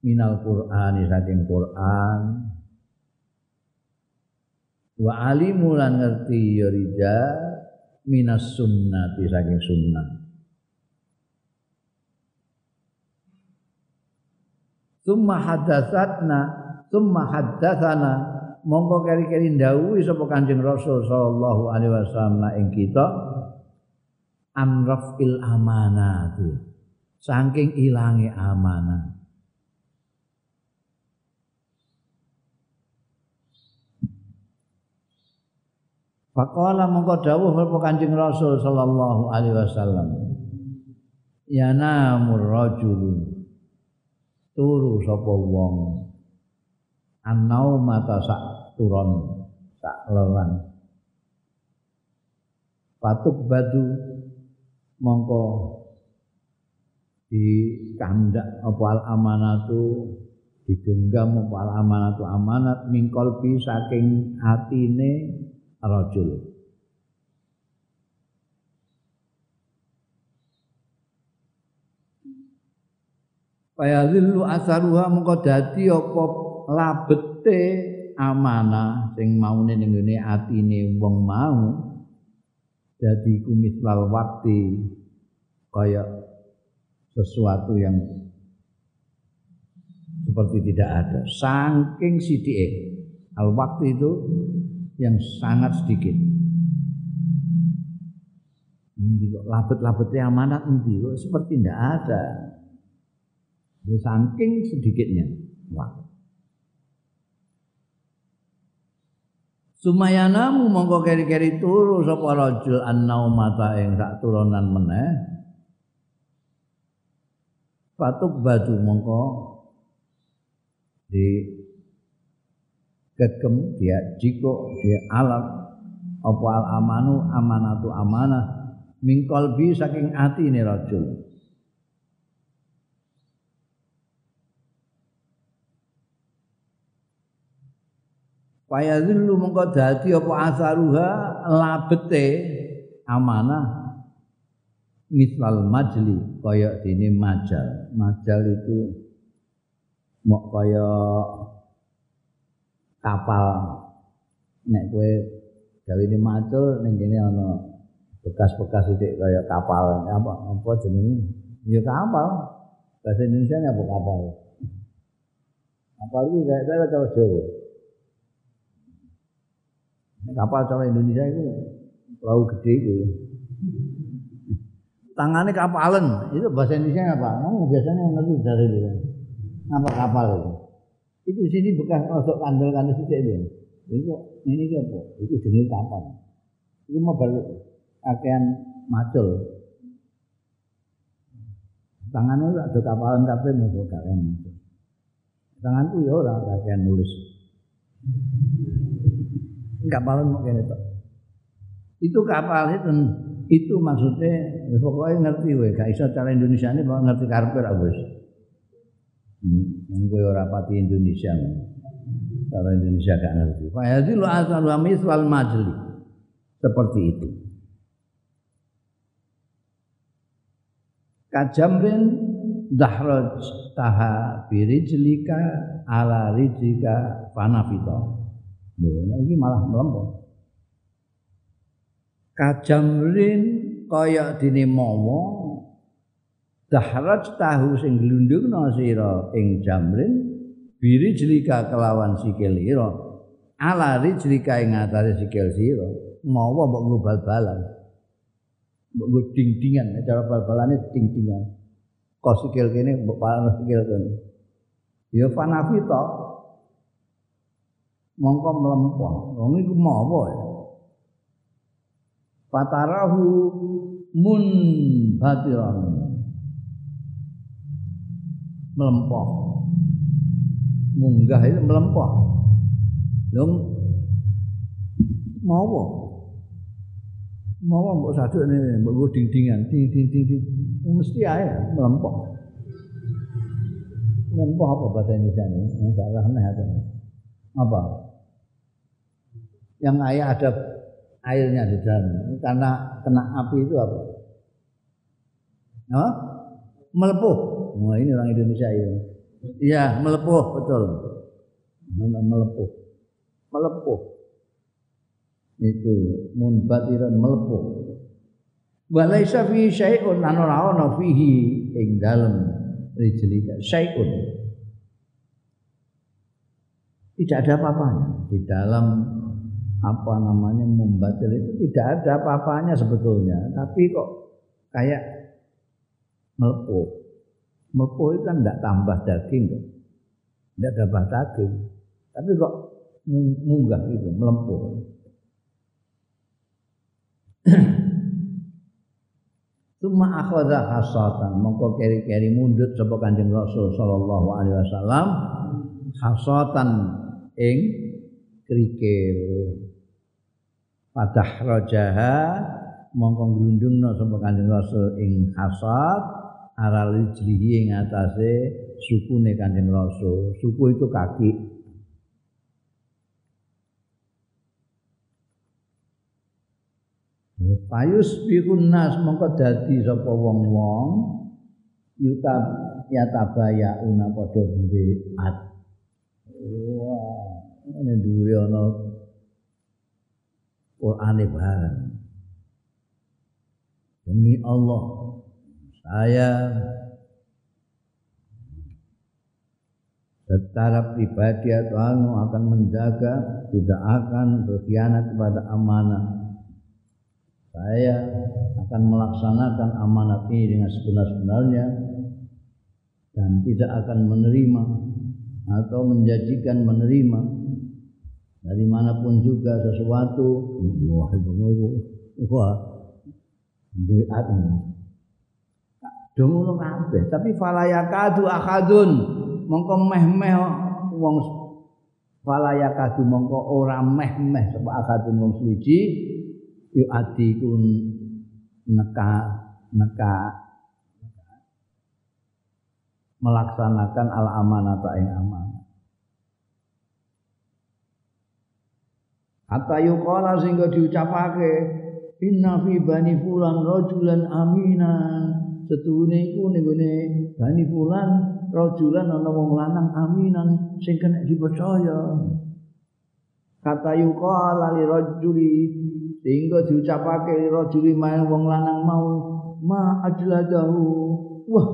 minal Qur'ani saking Qur'an. Wa alimu lan ngerti ya rijal minas sunnati saking sunnah. Summa hadatsatna Summa haddatsana. Mongko keri-keri ndawuhi sapa Kanjeng Rasul sallallahu alaihi wasallam ing kita. Amrafil amanati. Saking ilangi amanah Faqala mongko dawuh sapa Kanjeng Rasul sallallahu alaihi wasallam. Ya namur rajul turu sapa wong. Anau mata sak turon sak lelan. Patuk badu mongko di kandak apa al amanatu digenggam apa al amanatu amanat mingkol bi saking atine rajul Fayadhillu asaruha mongko dadi apa labete amanah sing maune ning ngene atine wong mau dadi kumis lal wakti kaya sesuatu yang seperti tidak ada. Saking sidike al waktu itu yang sangat sedikit Nanti kok labet-labetnya amanat nanti kok seperti tidak ada. Saking sedikitnya waktu. Sumayanamu mongko keri-keri turu sapa rajul annaumata ing sak turunan meneh. Patuk batu mongko di gegem dia jiko dia alat apa al amanu amanatu amanah. Mingkol bi saking ati ini rajul. Fayazillu mengko dadi apa asaruha labete amanah. Mislal majli kaya dene majal. Majal itu mok kaya kapal nek kowe ini macul ning kene ana bekas-bekas sithik kaya kapal apa apa jenenge ya kapal bahasa Indonesia apa kapal kapal itu kayak saya cara Jawa kapal cara Indonesia itu perahu gede itu. Tangannya kapalan, itu bahasa Indonesia apa? Kamu biasanya ngerti dari itu. Apa kapal itu? Itu sini bekas masuk kandel-kandel sih itu. Itu ini apa? Itu jenis kapal. Itu mau balik pakaian macul. Tangannya ada kapalan kape mau kakek macul. Tanganku ya orang kakek nulis kapal mungkin itu. Itu kapal itu itu maksudnya pokoknya ngerti we gak iso cara Indonesia ini mau ngerti karpet lah bos. Hmm, gue orang pati Indonesia cara Indonesia gak ngerti. Pak Yadi lo asal wa miswal majli seperti itu. Kajamrin dahraj taha birijlika ala rijlika fanafito. Lho, nek iki malah mlempet. Kajamrin kaya dene mawa dahraj tahu sing glundungna sira ing jamrin biri jelika kelawan sikil ira ala rijlika ing atase sikil sira. Mawa mbok nggo bal-balan. Mbok nggo cara bal-balane ding-dingan. Kok sikil kene mbok palan sikil kene. Ya fanafi tok mongko mlempon. Wong iku mawa ya. Fatarahu munbatiran melempoh munggah itu melempoh dong mau apa? Mau apa? Mbok saduk ini mbok ding-dingan ding ding ding ding mesti aja melempoh melempoh apa bahasa Indonesia ini? Enggak aneh apa? Yang ayah ada airnya di dalam. Karena kena api itu apa? Apa? Melepuh. Wah ini orang Indonesia ini. Iya melepuh betul. Melepuh. Melepuh. Itu munbatiran melepuh. Wa laisa fi syai'un an ora ana fihi ing dalem rijlika syai'un. Tidak ada apa-apanya di dalam apa namanya membatil itu tidak ada apa-apanya sebetulnya tapi kok kayak melepuh itu kan tidak tambah daging kok. Tidak tambah daging. Tapi kok munggah gitu melempuh Tuma akhadha hasatan. Mongko keri-keri mundut sapa Kanjeng Rasul sallallahu alaihi wasallam hasatan ing krikil Padah rojaha mongko ngrundungna sapa Kanjeng Rasul ing hasad aral rijlihi ing atase sukune Kanjeng Rasul. Suku itu kaki. Payus bihun nas mongko dadi sapa wong-wong yuta yatabaya una padha mbeat. Wah, ini dhuwure ana Quran bareng. Demi Allah, saya secara pribadi atau anu akan menjaga, tidak akan berkhianat kepada amanah. Saya akan melaksanakan amanat ini dengan sebenar-benarnya dan tidak akan menerima atau menjanjikan menerima dari mana pun juga sesuatu. Wah wah biat dong kabeh. Tapi falayakadu akadun. Mongko meh-meh wong falayakadu mongko ora meh-meh sapa akadun wong suci yu adikun neka neka melaksanakan al amanata ing amanah. Hatta yuqala sehingga diucapake inna fi bani fulan rajulan aminan. Setuhune iku ning bani fulan rajulan ana wong lanang aminan sing kena dipercaya. Kata yuqala li rajuli sehingga diucapake li rajuli main wong lanang mau ma ajladahu. Wah.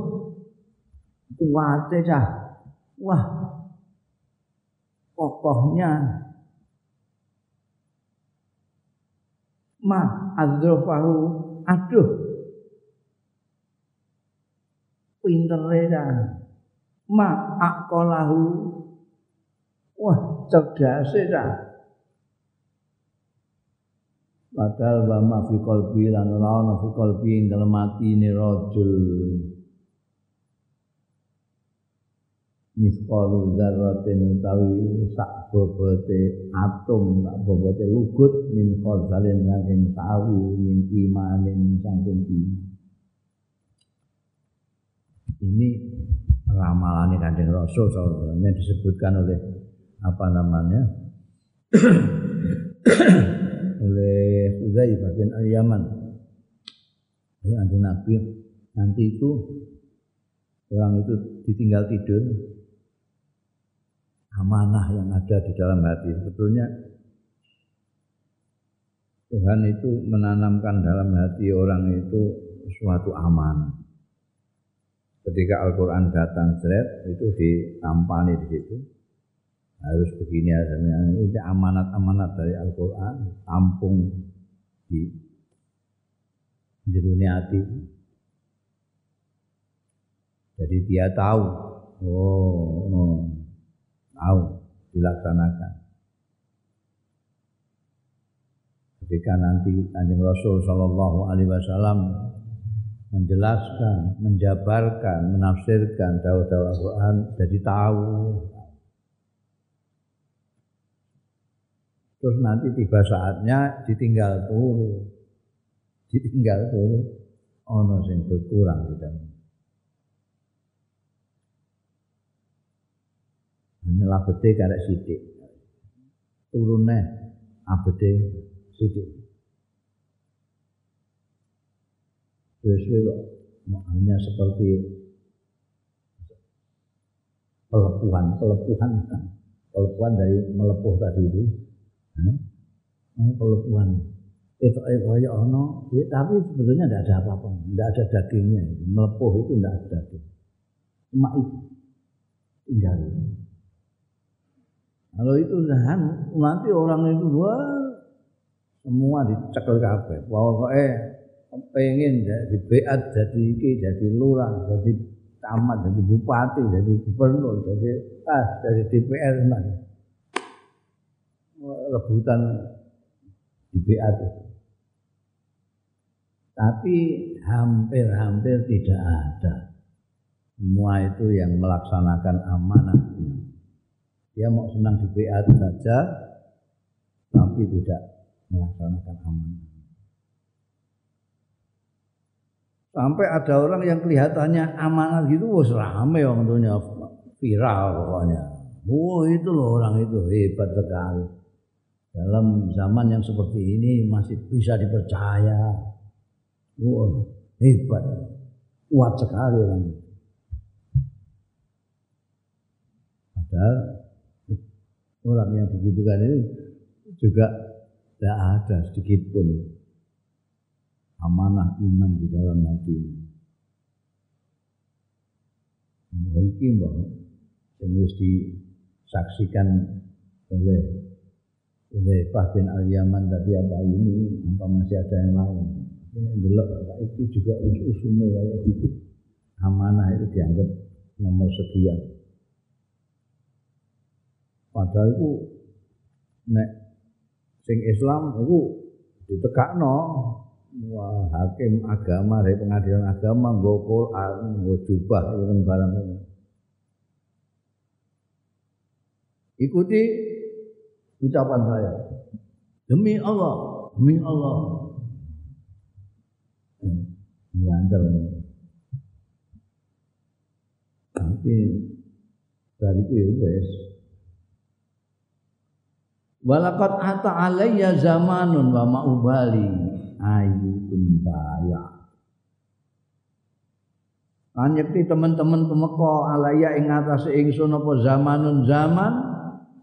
Kuwate cah. Wah. Kokohnya ma adzrafahu aduh pintere ma aqalahu wah cerdase dah Padahal wa ma fi qalbi lan ora fi qalbi dalam hati ini rajul. Misqalu dzarratin sak bobote atom sak bobote lugut min khardalin saking sawi min imanin saking iman ini ramalan kanjeng Rasul yang disebutkan oleh apa namanya oleh Uzaifah bin Al-Yaman ya Nabi nanti itu orang itu ditinggal tidur amanah yang ada di dalam hati. Sebetulnya Tuhan itu menanamkan dalam hati orang itu suatu amanah. Ketika Al-Quran datang seret, itu ditampani di situ. Harus begini harusnya. Ini amanat-amanat dari Al-Quran, tampung di jerunya hati. Jadi dia tahu, oh, oh tahu dilaksanakan. Ketika nanti Kanjeng Rasul Shallallahu Alaihi Wasallam menjelaskan, menjabarkan, menafsirkan dakwah-dakwah Al-Quran jadi tahu. Terus nanti tiba saatnya ditinggal turu. Ditinggal turu. Ono sing berkurang di dalam. Ini labete karek sidik. Turunnya abete sidik. Kok hanya seperti pelepuhan, pelepuhan kan. Pelepuhan dari melepuh tadi itu. Hmm? Pelepuhan. Itu kaya ono, ya, tapi sebetulnya tidak ada apa-apa, tidak ada dagingnya. Melepuh itu tidak ada daging. Cuma itu tinggal. Kalau itu nanti orang itu wah semua dicekel kafe. Pokoknya pengen jadi beat, jadi iki, jadi lurah, jadi camat, jadi bupati, jadi gubernur, jadi ah, jadi DPR nah. rebutan di beat itu. Tapi hampir-hampir tidak ada. Semua itu yang melaksanakan amanahnya dia mau senang di BA saja, tapi tidak melaksanakan amanah. Sampai ada orang yang kelihatannya amanah gitu, wah rame orang tuanya viral pokoknya. Wah itu loh orang itu hebat sekali. Dalam zaman yang seperti ini masih bisa dipercaya. Wah hebat, kuat sekali orang itu. Padahal orang yang digitukan ini juga tidak ada sedikit pun amanah iman di dalam hati. Baiki mbak, yang disaksikan oleh oleh Pak bin Al Yaman tadi apa ini, apa masih ada yang lain. Ini adalah itu juga us-usume kayak gitu. Amanah itu dianggap nomor sekian. Padahal itu nek sing Islam itu ditekakno wah hakim agama dari pengadilan agama nggo Quran, nggo jubah ireng barang. Ikuti ucapan saya. Demi Allah, demi Allah. Banter. Tapi dari itu ya wes Walakat ata alayya zamanun wa ma'ubali ayyukum baya. Anyekti teman-teman pemeko alaya ing atase ingsun apa zamanun zaman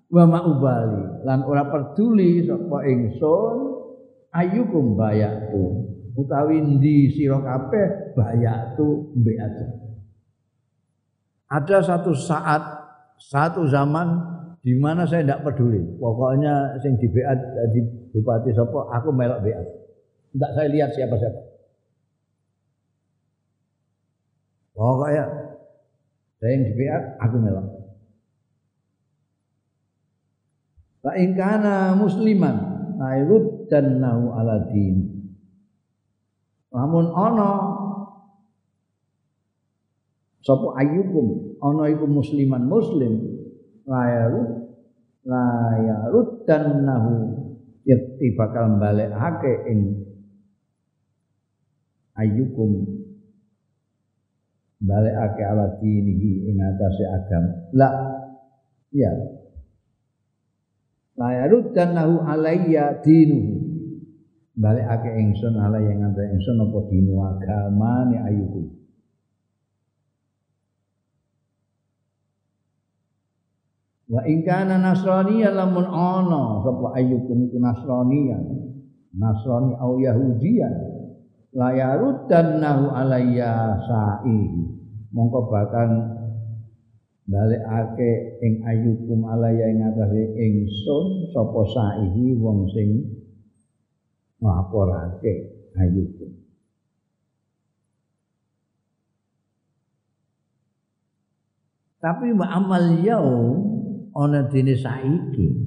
wa ma'ubali lan ora peduli sapa ingsun ayyukum bayatu utawi ndi sira kabeh bayatu mbek aja. Ada satu saat satu zaman di mana saya tidak peduli. Pokoknya sing di BA di bupati sopo, aku melok BA. Tidak saya lihat siapa siapa. Pokoknya saya yang di aku melok. Fa kana musliman nairud dan nahu ala din. Namun ono sapa ayyukum ono iku musliman muslim layarut layarut dan nahu yakti bakal hake ing ayyukum. Ake ala dinihi ing atase agam la. Ya. Layarut dan nahu alayya dinuhu. Ake ingsun ala yang ngantara ingsun apa dinu agamane ayyukum. Wa in kana nasraniyan lamun ana sapa ayyukum iku nasraniyan. Nasrani au yahudiyan. La yaruddannahu alayya sa'i. Mongko bakal balekake ing ayyukum alayya ing atase ingsun sapa sa'ihi wong sing nglaporake ayyukum. Tapi amal yaum ana dene saiki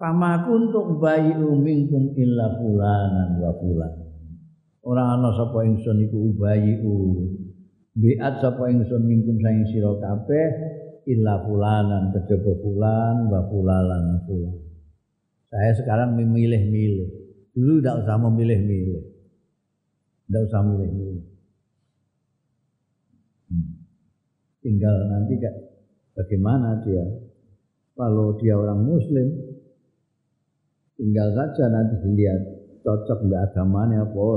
Pama kuntuk bayi minkum illa fulanan wa fulan. ora ana sapa ingsun iku ubayiu biat sapa mingkum saing sira kabeh illa fulanan kejaba fulan wa fulalan fulan. Saya sekarang memilih-milih. Dulu tidak usah memilih-milih. Tidak usah milih-milih. Hmm. tinggal nanti bagaimana dia. Kalau dia orang muslim tinggal saja nanti dilihat cocok dengan agamanya apa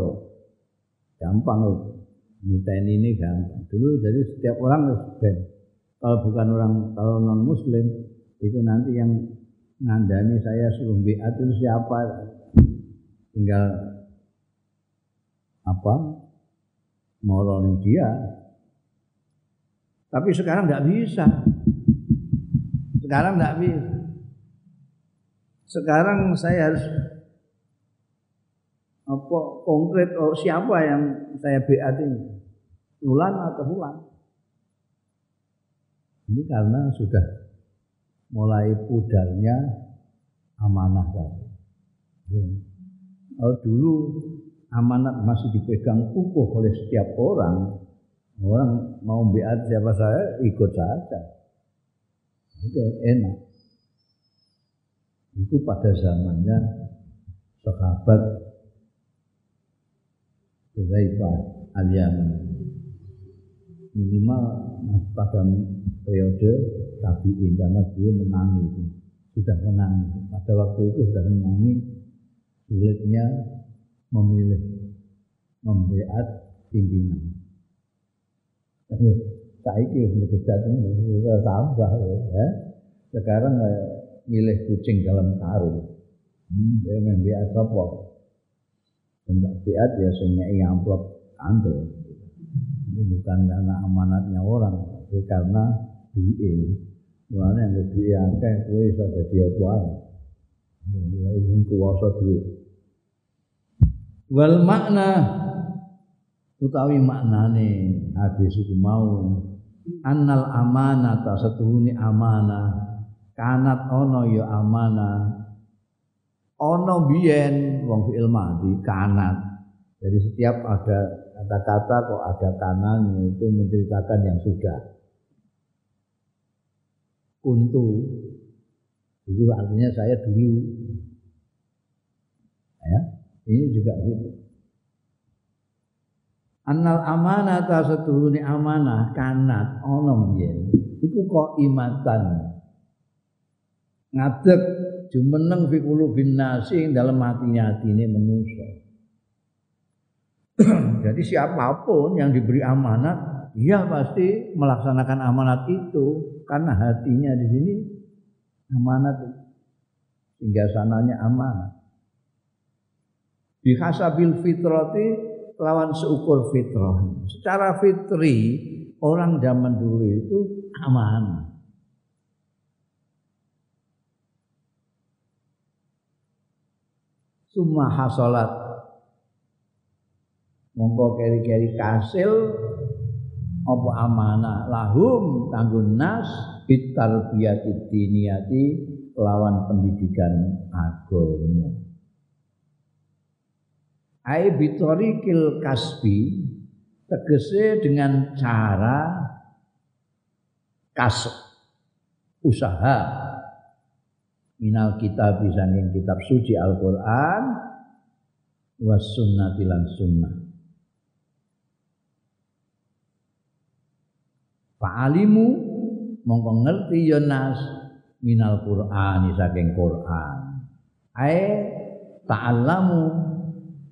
gampang itu niten ini gampang. Dulu jadi setiap orang ben. Kalau bukan orang kalau non muslim itu nanti yang ngandani saya suruh biat itu siapa? Tinggal apa? Moronin dia. Tapi sekarang nggak bisa. Sekarang nggak bisa sekarang saya harus apa konkret oh, siapa yang saya BAT ini? Ulan atau Fulan? Ini karena sudah mulai pudarnya amanah tadi. Oh, dulu amanat masih dipegang kukuh oleh setiap orang orang mau BAT siapa saya ikut saja. Oke enak itu pada zamannya sahabat Hudzaifah al-Yaman. Minimal pada periode tabi'in karena beliau menangi sudah menangi pada waktu itu sudah menangi sulitnya memilih membeat pimpinan. Megedat ini sudah tambah ya. Sekarang milih kucing dalam karung. Hmm, dia membeat sapa? Sing biat ya sing ngeki amplop kantor. Ini bukan karena amanatnya orang, tapi karena duit. Mulane yang duit akeh kowe iso dadi apa ae. Ya ingin kuwasa duit. Wal makna utawi maknane hadis iku mau annal amanata setuhuni amanah kanat ono ya amanah ono biyen wong fi'il madhi kanat. Jadi setiap ada kata-kata kok ada kanan itu menceritakan yang sudah. Kuntu itu artinya saya dulu. Ya, ini juga gitu. Annal amanah ta seturuni amanah kanat ono biyen. Iku kok imatan. Ngadeg jumeneng fi qulubin nasi dalam hatinya ini manusia. Jadi siapa pun yang diberi amanat, dia pasti melaksanakan amanat itu karena hatinya di sini amanat hingga sananya amanat. Bihasabil fitrati lawan seukur fitrah. Secara fitri orang zaman dulu itu amanah. Summa hasolat. Mongko keri-keri kasil apa amanah lahum kanggo nas bitarbiyati diniyati lawan pendidikan agama ai bitorikil kasbi tegese dengan cara kas usaha minal kitab sanging kitab suci Al-Qur'an was sunnah lan sunnah. Fa'alimu mongko ngerti ya nas minal Qur'ani saking Qur'an. Ae ta'allamu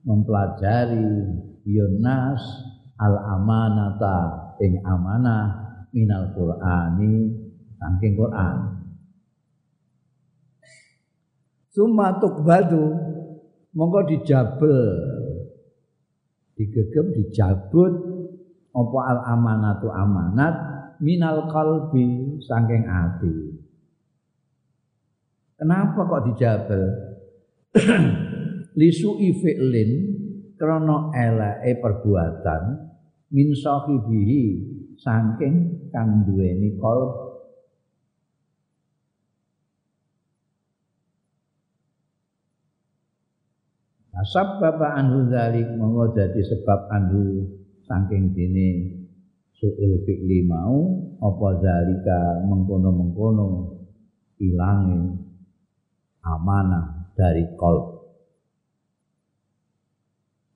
mempelajari ya nas al amanata ing amanah minal Qur'ani saking Qur'an Suma tukbadu mongko dijabel. Digegem dijabut. Apa al amanatu amanat? Minal kalbi saking ati. Kenapa kok dijabel? Lisu fi'lin krana eleke perbuatan min sahibihi saking kang duweni kalb Asab bapak anhu zalik monggo jadi sebab anhu saking dini suil fi'li mau apa zalika mengkono-mengkono ilangi amanah dari kol.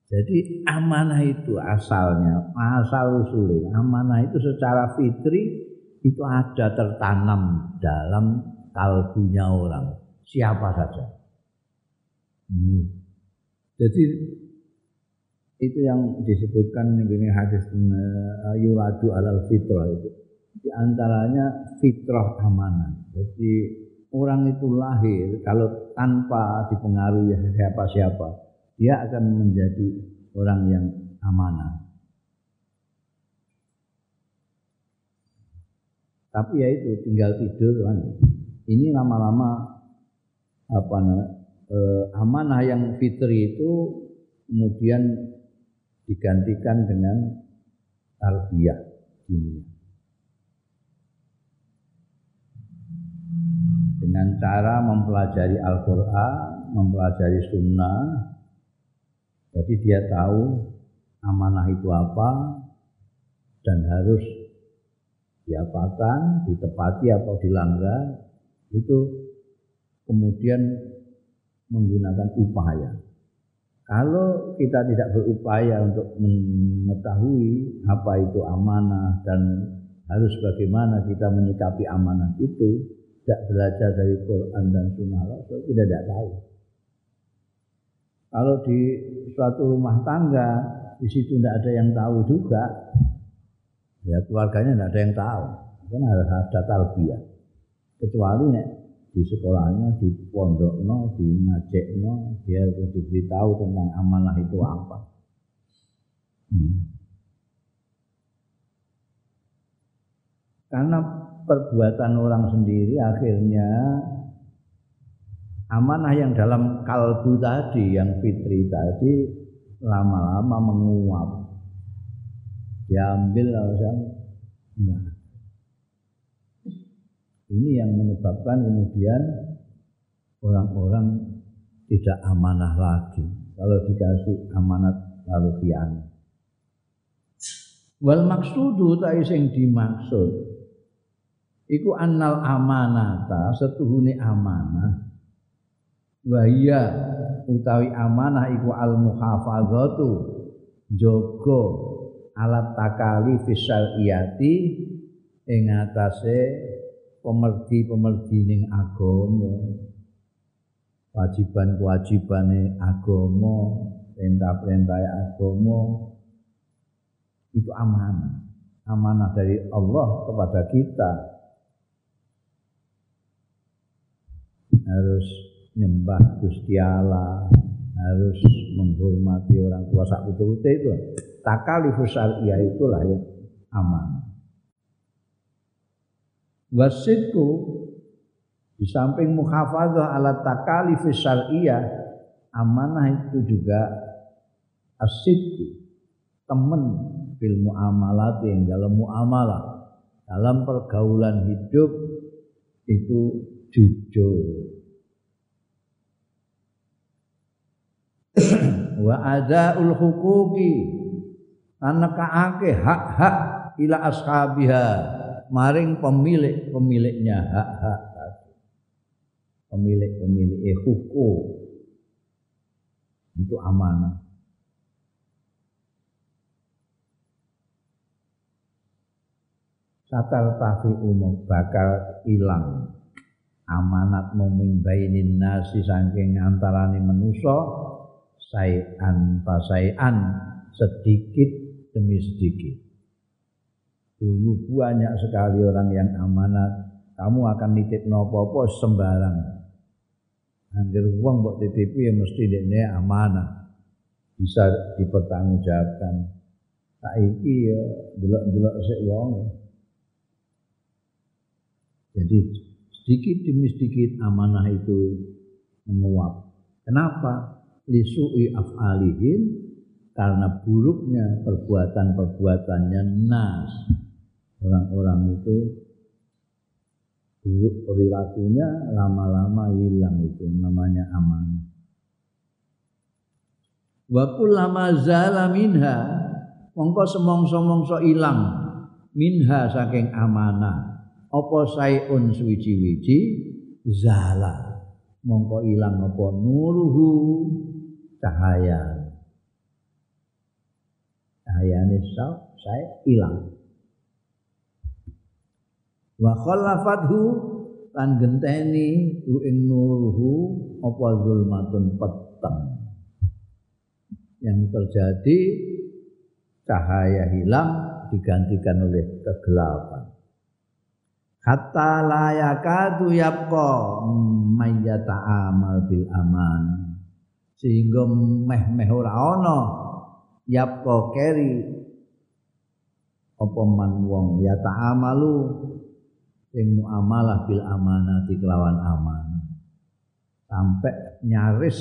Jadi amanah itu asalnya, asal usulnya, amanah itu secara fitri itu ada tertanam dalam kalbunya orang, siapa saja. Hmm. Jadi itu yang disebutkan ini hadis uh, yuladu alal fitrah itu. Di antaranya fitrah amanah. Jadi orang itu lahir kalau tanpa dipengaruhi siapa-siapa, dia akan menjadi orang yang amanah. Tapi ya itu tinggal tidur kan. Ini lama-lama apa namanya eh, amanah yang fitri itu kemudian digantikan dengan tarbiyah dunia. Dengan cara mempelajari Al-Quran, mempelajari Sunnah, jadi dia tahu amanah itu apa dan harus diapakan, ditepati atau dilanggar, itu kemudian menggunakan upaya. Kalau kita tidak berupaya untuk mengetahui apa itu amanah dan harus bagaimana kita menyikapi amanah itu, tidak belajar dari Quran dan Sunnah Rasul, kita tidak tahu. Kalau di suatu rumah tangga, di situ tidak ada yang tahu juga, ya keluarganya tidak ada yang tahu. Karena ada tarbiyah. Kecuali nek di sekolahnya, di pondokno, di ngajekno, dia diberitahu tentang amanah itu apa. Hmm. Karena perbuatan orang sendiri akhirnya amanah yang dalam kalbu tadi, yang fitri tadi lama-lama menguap. Diambil lalu enggak ini yang menyebabkan kemudian orang-orang tidak amanah lagi. Kalau dikasih amanat lalu khianat. Wal maksudu ta sing dimaksud iku annal amanata setuhune amanah wahia utawi amanah iku al muhafazatu jaga alat takali fisal iyati ing atase pemerdi-pemerdi ning agama wajiban-kewajibane agama perintah-perintah agama itu amanah. Amanah dari Allah kepada kita. Harus nyembah Gusti Allah harus menghormati orang tua sak betul itu. Takalifus syariah itulah yang amanah Wasidku di samping muhafadzah ala takalif syar'iyah amanah itu juga asidku teman bil muamalat yang dalam muamalah dalam pergaulan hidup itu jujur. Wa adaul hukuki karena kaake hak-hak ila ashabiha maring pemilik-pemiliknya hak-hak pemilik-pemilik eh, hukum. Itu amanah. Satal tafi umum bakal hilang. Amanat mimbainin nasi saking antarane manusa sayan pasayan sedikit demi sedikit Dulu banyak sekali orang yang amanat. Kamu akan nitip nopo-nopo sembarang. Angger uang buat titip ya mesti ini amanah. Bisa dipertanggungjawabkan. Saiki ya delok-delok sik wong. Jadi sedikit demi sedikit amanah itu menguap. Kenapa? Lisu'i af'alihim karena buruknya perbuatan-perbuatannya nas orang-orang itu buruk perilakunya lama-lama hilang itu namanya amanah. Wa kullama zala minha mongko semongso-mongso ilang minha saking amanah. Apa sayun suwiji-wiji? Zala. Mongko ilang apa? Nuruhu cahaya. Cahayane saya ilang wa khallafathu lan genteni hu ing nuruhu apa zulmatun peteng. Yang terjadi cahaya hilang digantikan oleh kegelapan. Hatta layakadu yapqa mayyata amal bil aman. Sehingga meh-meh ora ana yapqa keri. Apa man wong ya ta'amalu sing muamalah bil amanati kelawan aman. Sampai nyaris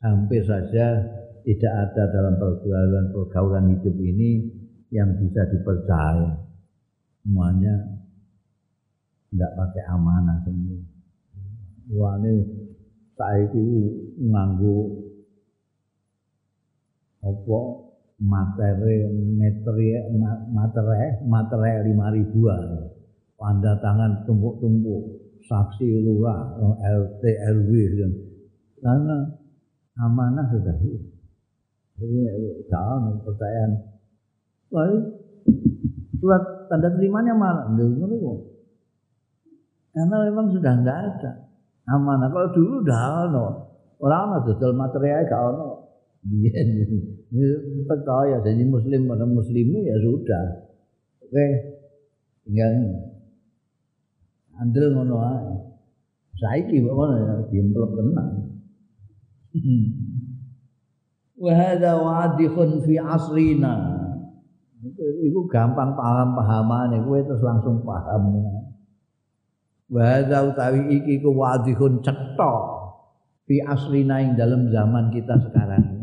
hampir saja tidak ada dalam pergaulan pergaulan hidup ini yang bisa dipercaya. Semuanya tidak pakai amanah semua. Wah ini saiki nganggu apa materi materi materi materi lima ribuan tanda tangan tumpuk-tumpuk. Saksi lurah LT RW kan. Karena amanah sudah hilang. Jadi jangan percayaan lalu surat tanda terimanya malah karena memang sudah tidak ada amanah. Kalau dulu dah ada orang ada dodol material gak ada dia percaya jadi muslim orang muslim ya sudah. Oke tinggal andel ngono ae. Saiki kok ngono ya diemplok tenan. Wa hadza wadihun fi asrina. Iku gampang paham pahamane kowe terus langsung paham. Wa hadza utawi iki ku wadihun cetha fi asrina ing dalam zaman kita sekarang.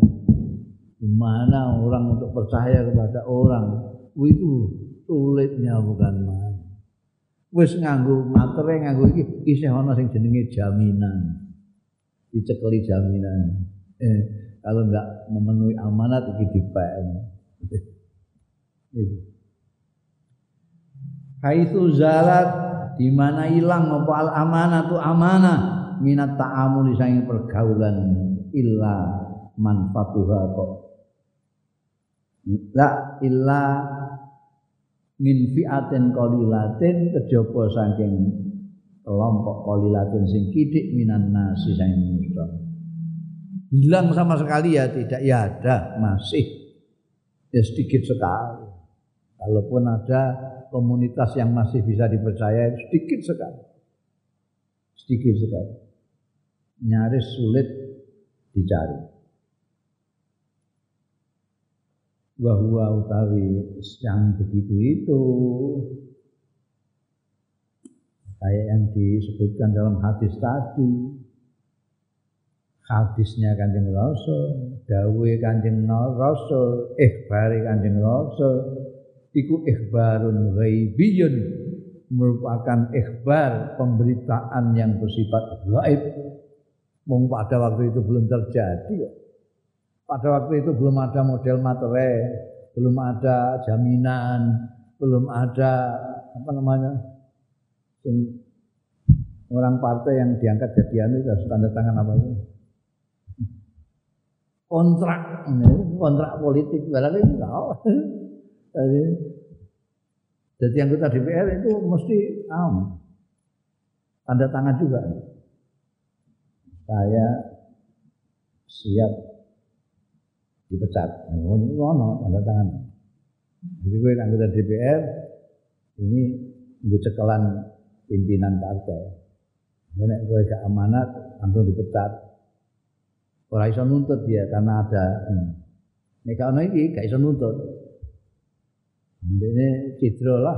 Di mana orang untuk percaya kepada orang itu sulitnya bukan main wis nganggo materi nganggo iki isih ana sing jenenge jaminan. Dicekeli jaminan. Eh, kalau enggak memenuhi amanat iki dipek Haitsu zalat di mana hilang apa al amanah tu amanah minat ta'amuli sange pergaulan illa manfatuha kok. La illa min fi'atin qalilatin kejaba saking kelompok qalilatin sing kidik minan nasi saking manusia hilang sama sekali ya tidak. Ya ada masih. Ya sedikit sekali. Kalaupun ada komunitas yang masih bisa dipercaya sedikit sekali. Sedikit sekali. Nyaris sulit dicari bahwa utawi yang begitu itu kayak yang disebutkan dalam hadis tadi hadisnya kanjeng rasul dawe kanjeng rasul ikhbari kanjeng rasul iku ikhbarun ghaibiyun merupakan ikhbar pemberitaan yang bersifat gaib. Mung pada waktu itu belum terjadi pada waktu itu belum ada model materai, belum ada jaminan, belum ada apa namanya orang partai yang diangkat jadi anu harus tanda tangan apa itu? Kontrak kontrak politik barang itu jadi jadi anggota DPR itu mesti um, tanda tangan juga. Saya siap dipecat. Ngono tanda tangan. Jadi gue anggota DPR ini gue cekelan pimpinan partai. Nek gue gak amanat langsung dipecat. Ora iso nuntut dia karena ada hmm. nek ana gak iso nuntut. Ini cidro lah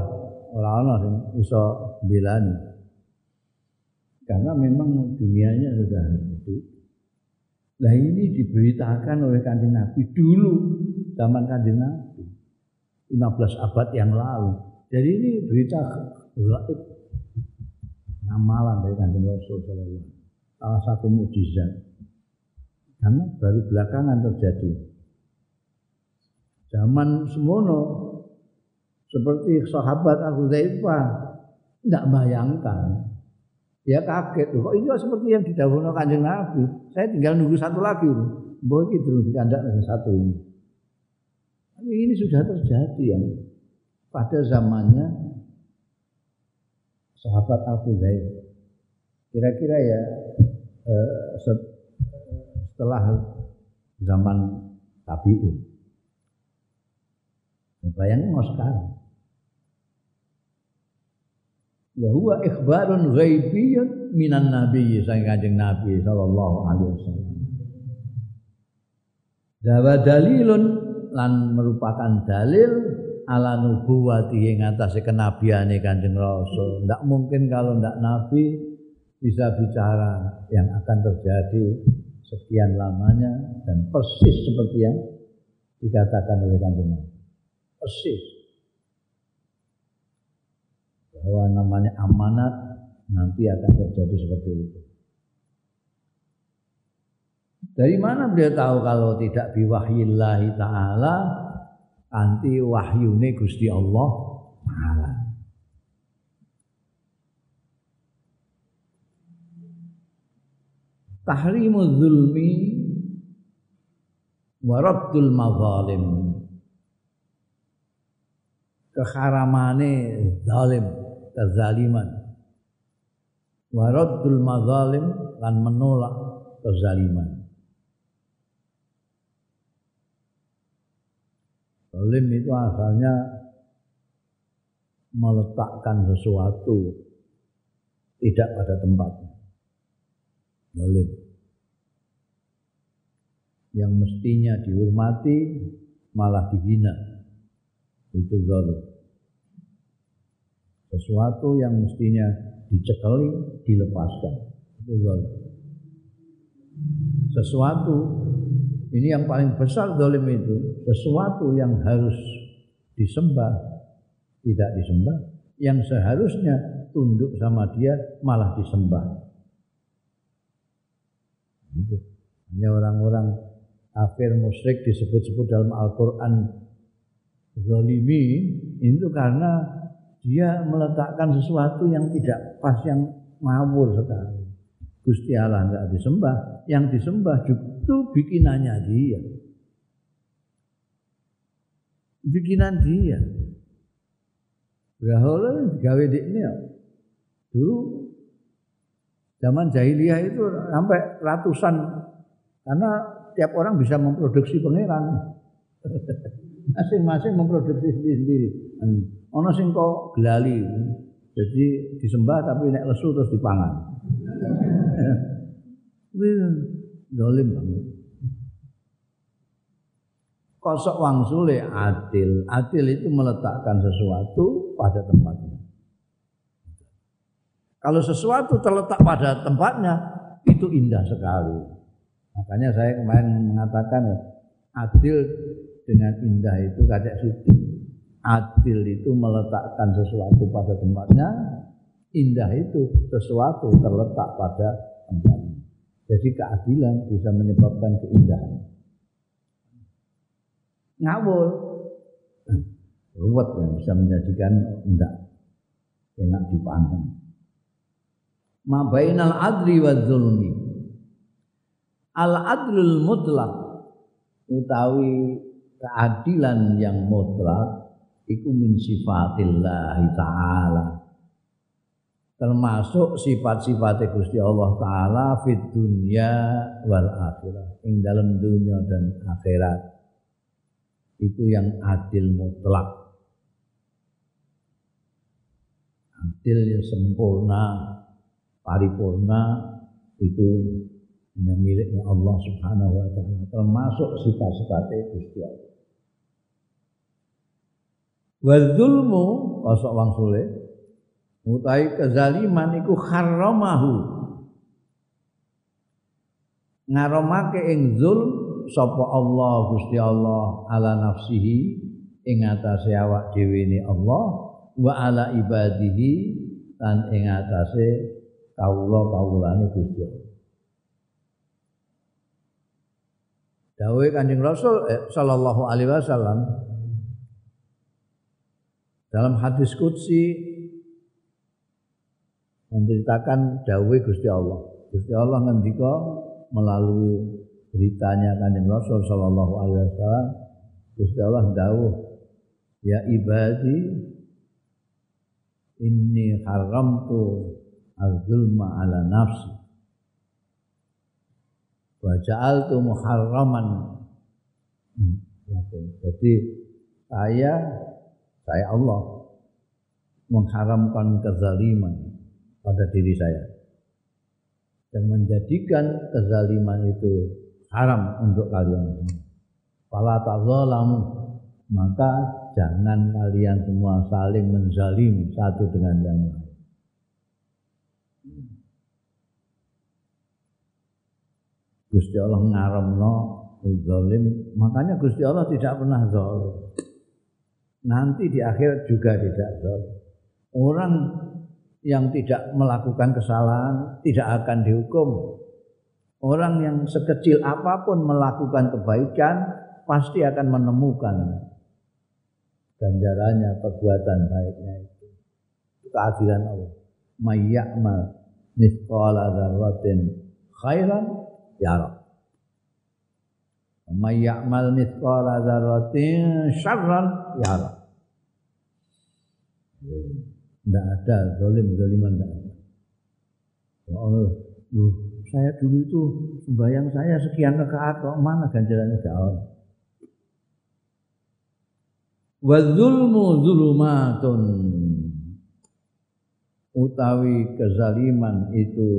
ora ana sing iso belani. Karena memang dunianya sudah Nah ini diberitakan oleh kanjeng Nabi dulu zaman kanjeng Nabi 15 abad yang lalu. Jadi ini berita gaib amalan dari kanjeng Rasul Sallallahu Salah satu mujizat. Karena baru belakangan terjadi. Zaman semono seperti sahabat Abu Zaifah tidak bayangkan. Dia kaget, kok ini seperti yang didahului kanjeng Nabi. Saya tinggal nunggu satu lagi. Bahwa itu terus dikandak satu ini. Tapi ini sudah terjadi yang pada zamannya sahabat Abu Zaid. Kira-kira ya eh, setelah zaman tabi'in. Bayangin mau sekarang. Wa huwa ikhbarun ghaibiyyun minan nabi sang kanjeng Nabi sallallahu alaihi wasallam. Dawa dalilun lan merupakan dalil ala nubuwati ing atase kenabiane Kanjeng Rasul. Ndak mungkin kalau ndak nabi bisa bicara yang akan terjadi sekian lamanya dan persis seperti yang dikatakan oleh Kanjeng Nabi. Persis bahwa namanya amanat nanti akan terjadi seperti itu. Dari mana beliau tahu kalau tidak biwahyillahi ta'ala anti wahyune Gusti Allah ta'ala. Tahrimu zulmi wa raddul mazalim. Keharamane zalim kezaliman wa raddul mazalim lan menolak kezaliman Zalim itu asalnya meletakkan sesuatu tidak pada tempatnya. Zalim. Yang mestinya dihormati malah dihina. Itu zalim. Sesuatu yang mestinya dicekali, dilepaskan. Itu zalim. Sesuatu ini yang paling besar zalim itu, sesuatu yang harus disembah tidak disembah, yang seharusnya tunduk sama dia malah disembah. Hanya orang-orang kafir musyrik disebut-sebut dalam Al-Quran zalimi itu karena dia meletakkan sesuatu yang tidak pas yang ngawur sekali. Gusti Allah enggak disembah, yang disembah itu bikinannya dia. Bikinan dia. Berhala gawe ini ya. Dulu zaman jahiliyah itu sampai ratusan karena tiap orang bisa memproduksi pangeran. Masing-masing memproduksi sendiri-sendiri. Hmm. Ono sing kok gelali. Jadi disembah tapi nek lesu terus dipangan. Wih, dolim banget. Kosok wangsule adil. Adil itu meletakkan sesuatu pada tempatnya. Kalau sesuatu terletak pada tempatnya, itu indah sekali. Makanya saya kemarin mengatakan adil dengan indah itu kadek situ adil itu meletakkan sesuatu pada tempatnya, indah itu sesuatu terletak pada tempatnya. Jadi keadilan bisa menyebabkan keindahan. Ngawur, ruwet yang bisa menjadikan enggak enak dipandang. Mabainal adri wa zulmi. Al adlul mutlak utawi keadilan yang mutlak iku min sifatillah taala. Termasuk sifat-sifat Gusti Allah taala fit dunya wal akhirah. Ing dalam dunia dan akhirat. Itu yang adil mutlak. Adil yang sempurna paripurna itu hanya miliknya Allah Subhanahu wa taala. Termasuk sifat-sifatnya Gusti Allah Wa zulmu kosok wang sule utai kezaliman iku haramahu. Ngaromake ing zulm sapa Allah Gusti Allah ala nafsihi ing atase awak dhewe Allah wa ala ibadihi lan ing atase kawula-kawulane Gusti Allah. Dawuh Kanjeng Rasul eh, sallallahu alaihi wasallam dalam hadis qudsi menceritakan dawuh Gusti Allah. Gusti Allah ngendika melalui beritanya Kanjeng Rasul sallallahu alaihi wasallam Gusti Allah dawuh ya ibadi inni haramtu al-zulma ala nafsi wa ja'altu muharraman hmm, jadi saya saya Allah mengharamkan kezaliman pada diri saya dan menjadikan kezaliman itu haram untuk kalian semua. Fala maka jangan kalian semua saling menzalimi satu dengan yang lain. Gusti Allah ngaramno zalim, makanya Gusti Allah tidak pernah zalim. Nanti di akhirat juga tidak zalim. Orang yang tidak melakukan kesalahan tidak akan dihukum. Orang yang sekecil apa pun melakukan kebaikan pasti akan menemukan ganjarannya perbuatan baiknya itu. Keadilan Allah. Mayyamal mithqala dzarratin khairan yarah. Mayyamal mithqala dzarratin syarran yarah. Tidak ada zalim zaliman tidak ada. Ya Allah, loh, saya dulu itu sembahyang saya sekian rakaat kok mana ganjarannya gak ada. Wa zulmu zulumatun utawi kezaliman itu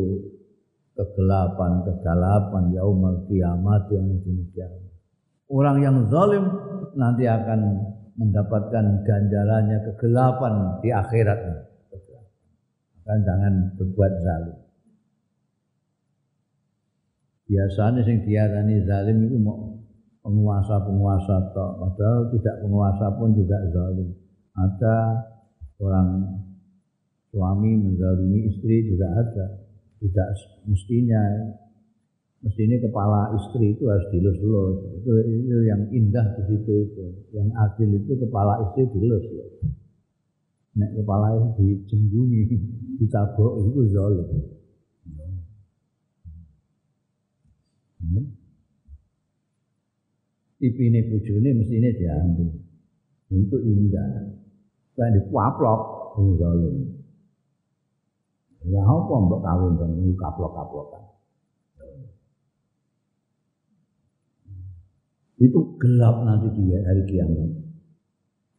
kegelapan kegelapan yaumul kiamat yang demikian. Orang yang zalim nanti akan mendapatkan ganjarannya kegelapan di akhirat. Kan jangan berbuat zalim. Biasanya sing diarani zalim itu mau penguasa-penguasa tok, padahal tidak penguasa pun juga zalim. Ada orang suami menzalimi istri juga ada. Tidak mestinya mesti ini kepala istri itu harus dilus-lus. Itu, itu yang indah di situ itu. Yang adil itu kepala istri dilus-lus. Nek kepala itu dijenggungi ditabok itu zalim. Hmm. ini mesti ini diambil. Itu indah. Kan dipaplok itu zalim. Lah apa mbok kawin kan kaplok-kaplokan itu gelap nanti di hari kiamat.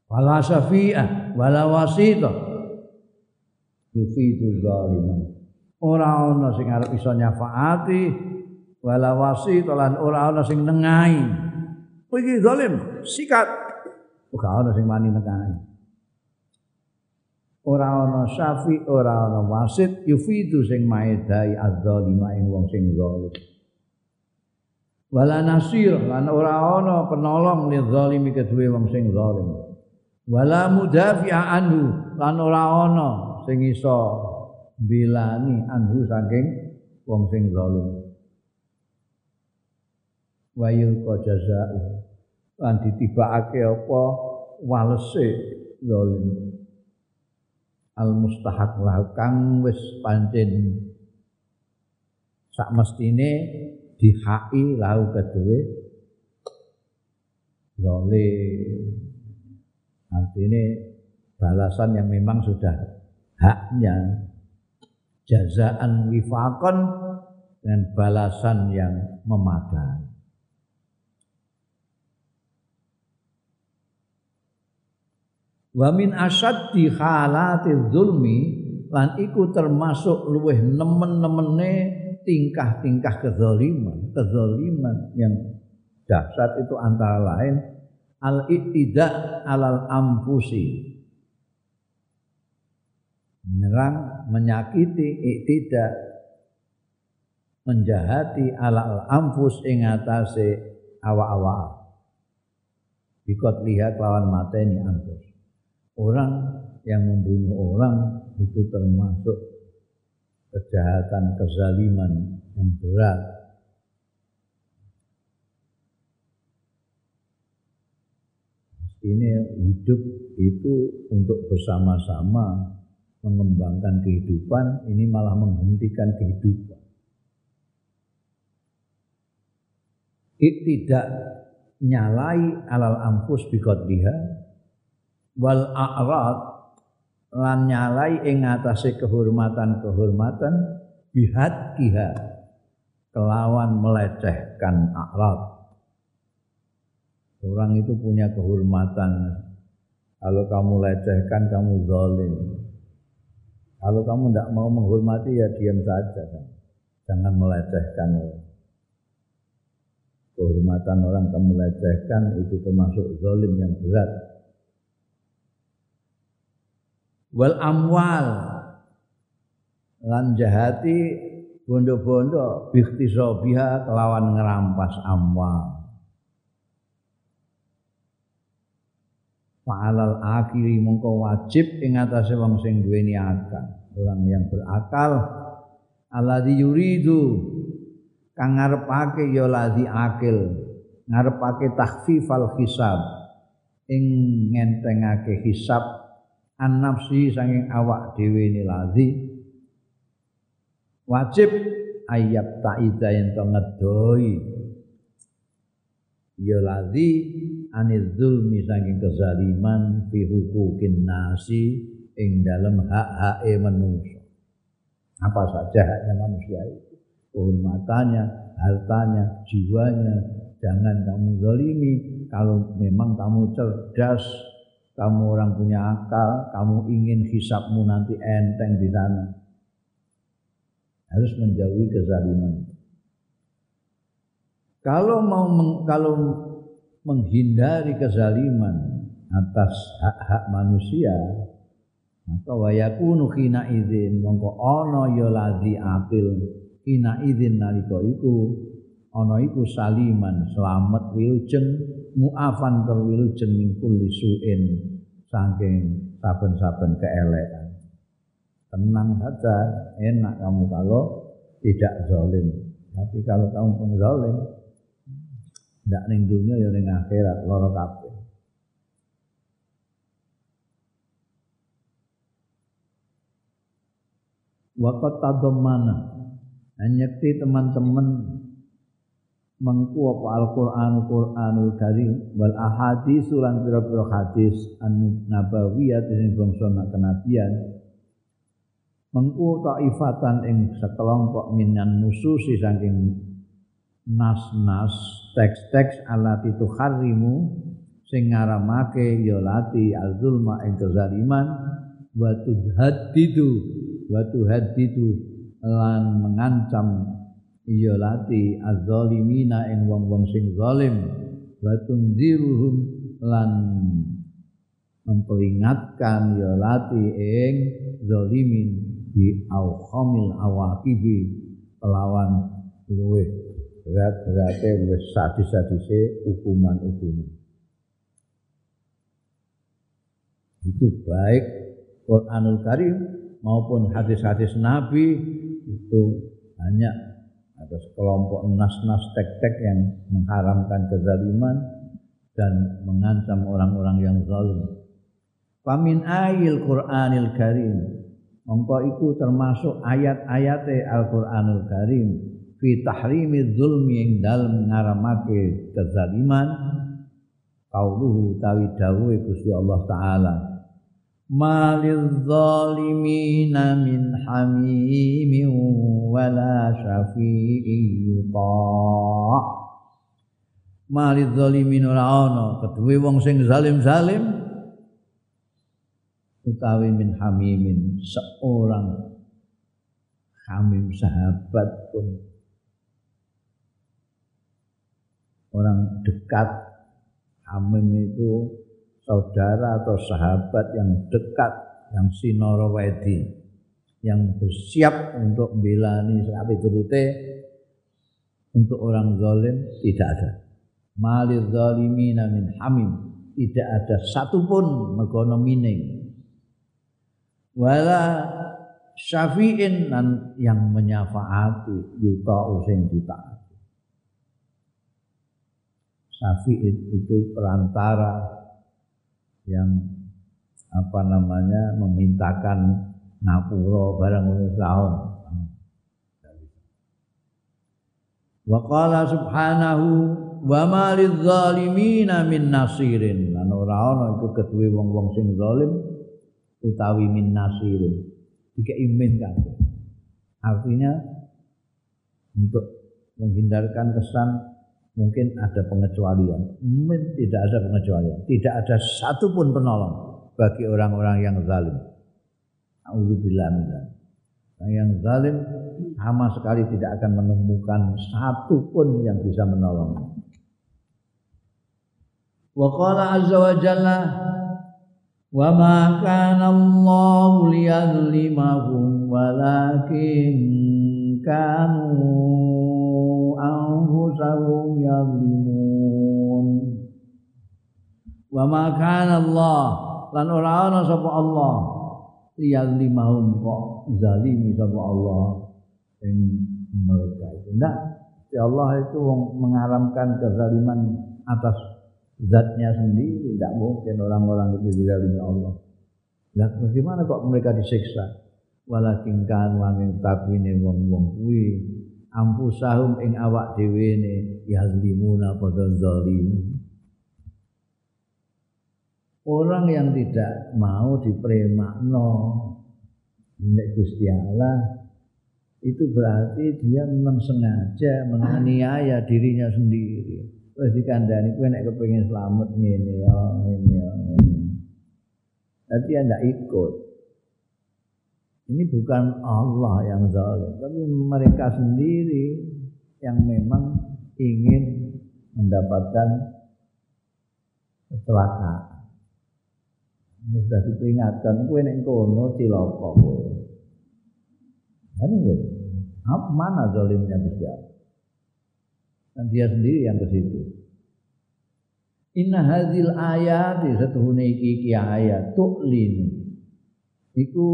Wala syafi'ah, wala wasitah. Yufidu zaliman. Ora ana sing arep iso nyafaati, wala wasitah lan ora ana sing nengai. Kowe zalim, sikat. Ora ana sing wani nengai. Ora ana syafi, ora ana wasit, yufidu sing maedai az-zalima ing wong sing zalim wala nasir lan ora ana penolong li zalimi kedue wong sing zalim. Wala mudafi'a anhu lan ora ana sing iso anhu saking wong sing zalim. Wayul qajazaa lan ditibakake apa walese zalim. Al mustahaq kang wis pancen. Sak mestine dihaki lahu kedue lole artinya balasan yang memang sudah haknya. Jazaan wifakon dan balasan yang memadai. Wa min asyaddi halati zulmi lan iku termasuk luweh nemen-nemene tingkah-tingkah kezaliman, kezaliman yang dahsyat itu antara lain al-ittida alal amfusi. Menyerang, menyakiti, iktida, menjahati alal amfus ing atase awak-awak. Bikot lihat lawan mateni anfus. Orang yang membunuh orang itu termasuk kejahatan, kezaliman yang berat. Ini hidup itu untuk bersama-sama mengembangkan kehidupan, ini malah menghentikan kehidupan. It tidak nyalai alal ampus bikot biha wal a'rad lan nyalai ing atase kehormatan-kehormatan bihat kiha kelawan melecehkan a'rad Orang itu punya kehormatan. Kalau kamu lecehkan, kamu zalim. Kalau kamu tidak mau menghormati, ya diam saja. Jangan melecehkan orang. Kehormatan orang kamu lecehkan itu termasuk zalim yang berat. Wal amwal. Lan jahati bondo-bondo bikhtisobiha kelawan ngerampas amwal. Fa'alal akhiri mongko wajib ing atase wong sing duweni akal. Orang yang berakal alladzi yuridu kang ngarepake ya ladzi akil ngarepake takhfifal hisab ing ngentengake hisab an nafsi saking awak dhewe ni ladzi wajib ayat taida yen to ngedoi ya ladzi anil zulmi saking kezaliman fi hukukin nasi ing dalam hak-hake manusia. Apa saja haknya manusia itu. Kehormatannya, hartanya, jiwanya. Jangan kamu zalimi. Kalau memang kamu cerdas, kamu orang punya akal, kamu ingin hisapmu nanti enteng di sana. Harus menjauhi kezaliman. Kalau mau kalau menghindari kezaliman atas hak-hak manusia maka wayakunu khina izin mongko ana ya ladzi apil khina izin nalika iku ana iku saliman selamat wilujeng muafan tur wilujeng min kulli suin saking saben-saben keelekan. Tenang saja enak kamu kalau tidak zalim. Tapi kalau kamu pun zalim ndak ning dunia ya ning akhirat lara kabeh. Wakat tadammana Anyekti teman-teman mengku apa Al-Qur'an Qur'anul Karim wal ahadis lan pira-pira hadis an nabawiyah sing bangsa kenabian. Mengku taifatan ing sekelompok minan nususi saking nas-nas teks-teks alati harimu sing ngaramake ya lati azulma ing kezaliman wa tuhaddidu wa tuhaddidu lan mengancam ya lati azzalimina ing wong-wong sing zalim wa tunziruhum lan memperingatkan ya lati ing zalimin bi awhamil awaqibi kelawan luweh berat-beratnya wis sadis-sadise hukuman-hukuman. Itu baik Quranul Karim maupun hadis-hadis Nabi itu banyak ada sekelompok nas-nas tek-tek yang mengharamkan kezaliman dan mengancam orang-orang yang zalim. Famin ayil Quranil Karim. Mongko itu termasuk ayat-ayat Al-Quranul Karim fi tahrimi zulmi ing dalem ngaramake kezaliman qauluhu tawi dawuhe Gusti Allah taala malil zalimina min hamimin wala syafi'i yuta. Malil zalimin ora ana keduwe wong sing zalim-zalim utawi min hamimin seorang hamim sahabat pun. Orang dekat Hamim itu saudara atau sahabat yang dekat yang sinoro wedi yang bersiap untuk belani sapi turute untuk orang zalim tidak ada. Malil zalimina min hamim. Tidak ada satupun mergono mining. Wala syafi'in yang menyafaati yuta using ditaati. Syafi'id itu perantara yang apa namanya memintakan ngapura barang ngono saon. Wa qala subhanahu wa ma lidzalimina min nasirin. Lan ora ana iku keduwe wong-wong sing zalim utawi min nasirin. Dikeimin kan. Artinya untuk menghindarkan kesan mungkin ada pengecualian. Mungkin tidak ada pengecualian. Tidak ada satupun penolong bagi orang-orang yang zalim. Alhamdulillah Nah, yang zalim sama sekali tidak akan menemukan satupun yang bisa menolong. Wa qala azza wa jalla wa ma kana Allah liyadhlimahum walakin kanu ma kana Allah. Lan ora ana sapa Allah. Liyazlimahum kok zalimi sama Allah. Yang mereka itu. Enggak ya Allah itu mengharamkan kezaliman atas zatnya sendiri. Tidak mungkin orang-orang itu dizalimi Allah. Nah, bagaimana kok mereka disiksa? Walakin kan wanging takwine wong-wong kuwi ampusahum ing awak dhewe ne yazlimuna padha zalim. Orang yang tidak mau dipremakno nek Gusti Allah itu berarti dia memang sengaja menganiaya dirinya sendiri. Wis dikandani kowe nek kepengin selamat ngene ya, ngene ya, ngene. Tapi anda ikut. Ini bukan Allah yang zalim, tapi mereka sendiri yang memang ingin mendapatkan kecelakaan. Sudah diperingatkan kowe nek kono cilaka kan kowe apa mana zalimnya besar dan dia sendiri yang ke situ. Inna hadhil ayat satuhune iki iki ayat tu'lin iku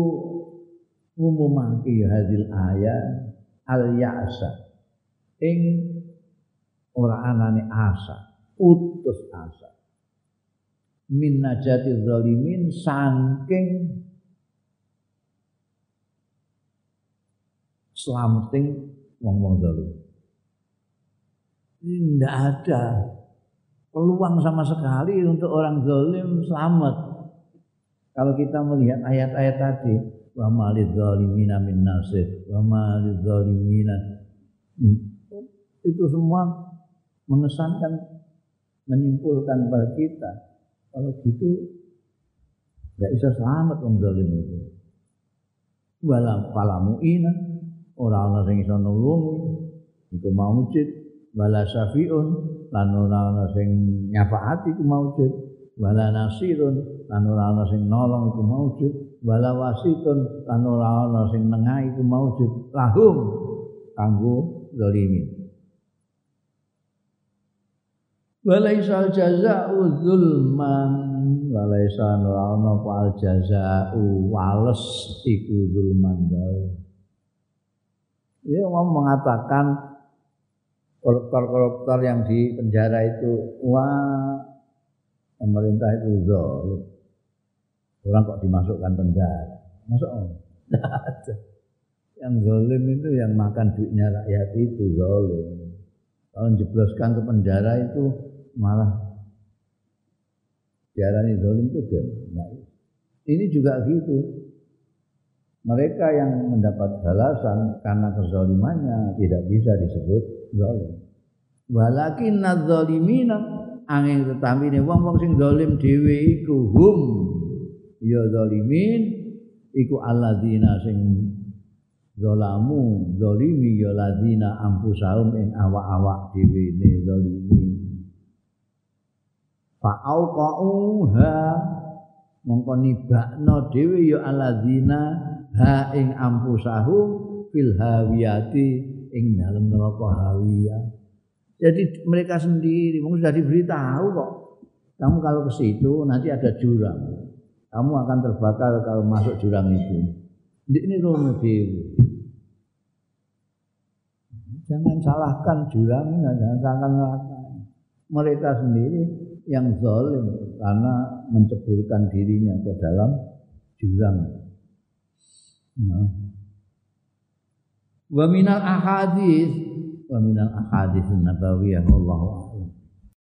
ngumumake hadhil ayat al ya'sa ing ora anane asa putus asa min najati zalimin saking selamating wong-wong zalim. Ini tidak ada peluang sama sekali untuk orang zalim selamat. Kalau kita melihat ayat-ayat tadi, wa malid zalimina min nasir, wa malid zalimina itu semua mengesankan menyimpulkan pada kita. Kalau gitu nggak bisa selamat wong zalim itu. Wala palamu ina ora ana sing iso nulungi iku maujud. Wala syafiun. Lan ora ana sing nyafaati iku maujud. Wala nasirun. Lan ora ana sing nolong iku maujud wala wasitun lan ora ana sing nengahi iku maujud lahum kanggo zalimin Walaisa jaza'u zulman Walaisa nurana al jaza'u wales iku zulman Dia mau mengatakan koruptor-koruptor yang di penjara itu wah pemerintah itu zalim. Orang kok dimasukkan penjara? Masuk Tidak ada. Yang zalim itu yang makan duitnya rakyat itu zalim. Kalau jebloskan ke penjara itu malah diarani zalim itu gimana? Nah, ini juga gitu. Mereka yang mendapat balasan karena kezalimannya tidak bisa disebut zalim. Walakin nadzalimina angin tetapi ini wong wong sing zalim dhewe iku hum ya zalimin iku alladzina sing zalamu zalimi ya ladzina ampusahum ing awak-awak dhewe ne zalimin fa'auqauha mongko nibakno dhewe ya alladzina ha ing ampusahu fil hawiyati ing dalem neraka hawiyah. Jadi mereka sendiri mungkin sudah diberitahu kok. Kamu kalau ke situ nanti ada jurang kamu akan terbakar kalau masuk jurang itu ini rono dewi jangan salahkan jurang jangan salahkan mereka sendiri yang zalim karena menceburkan dirinya ke dalam jurang. Ya. Wa minal ahadis wa minal ahadis nabawiyah a'lam.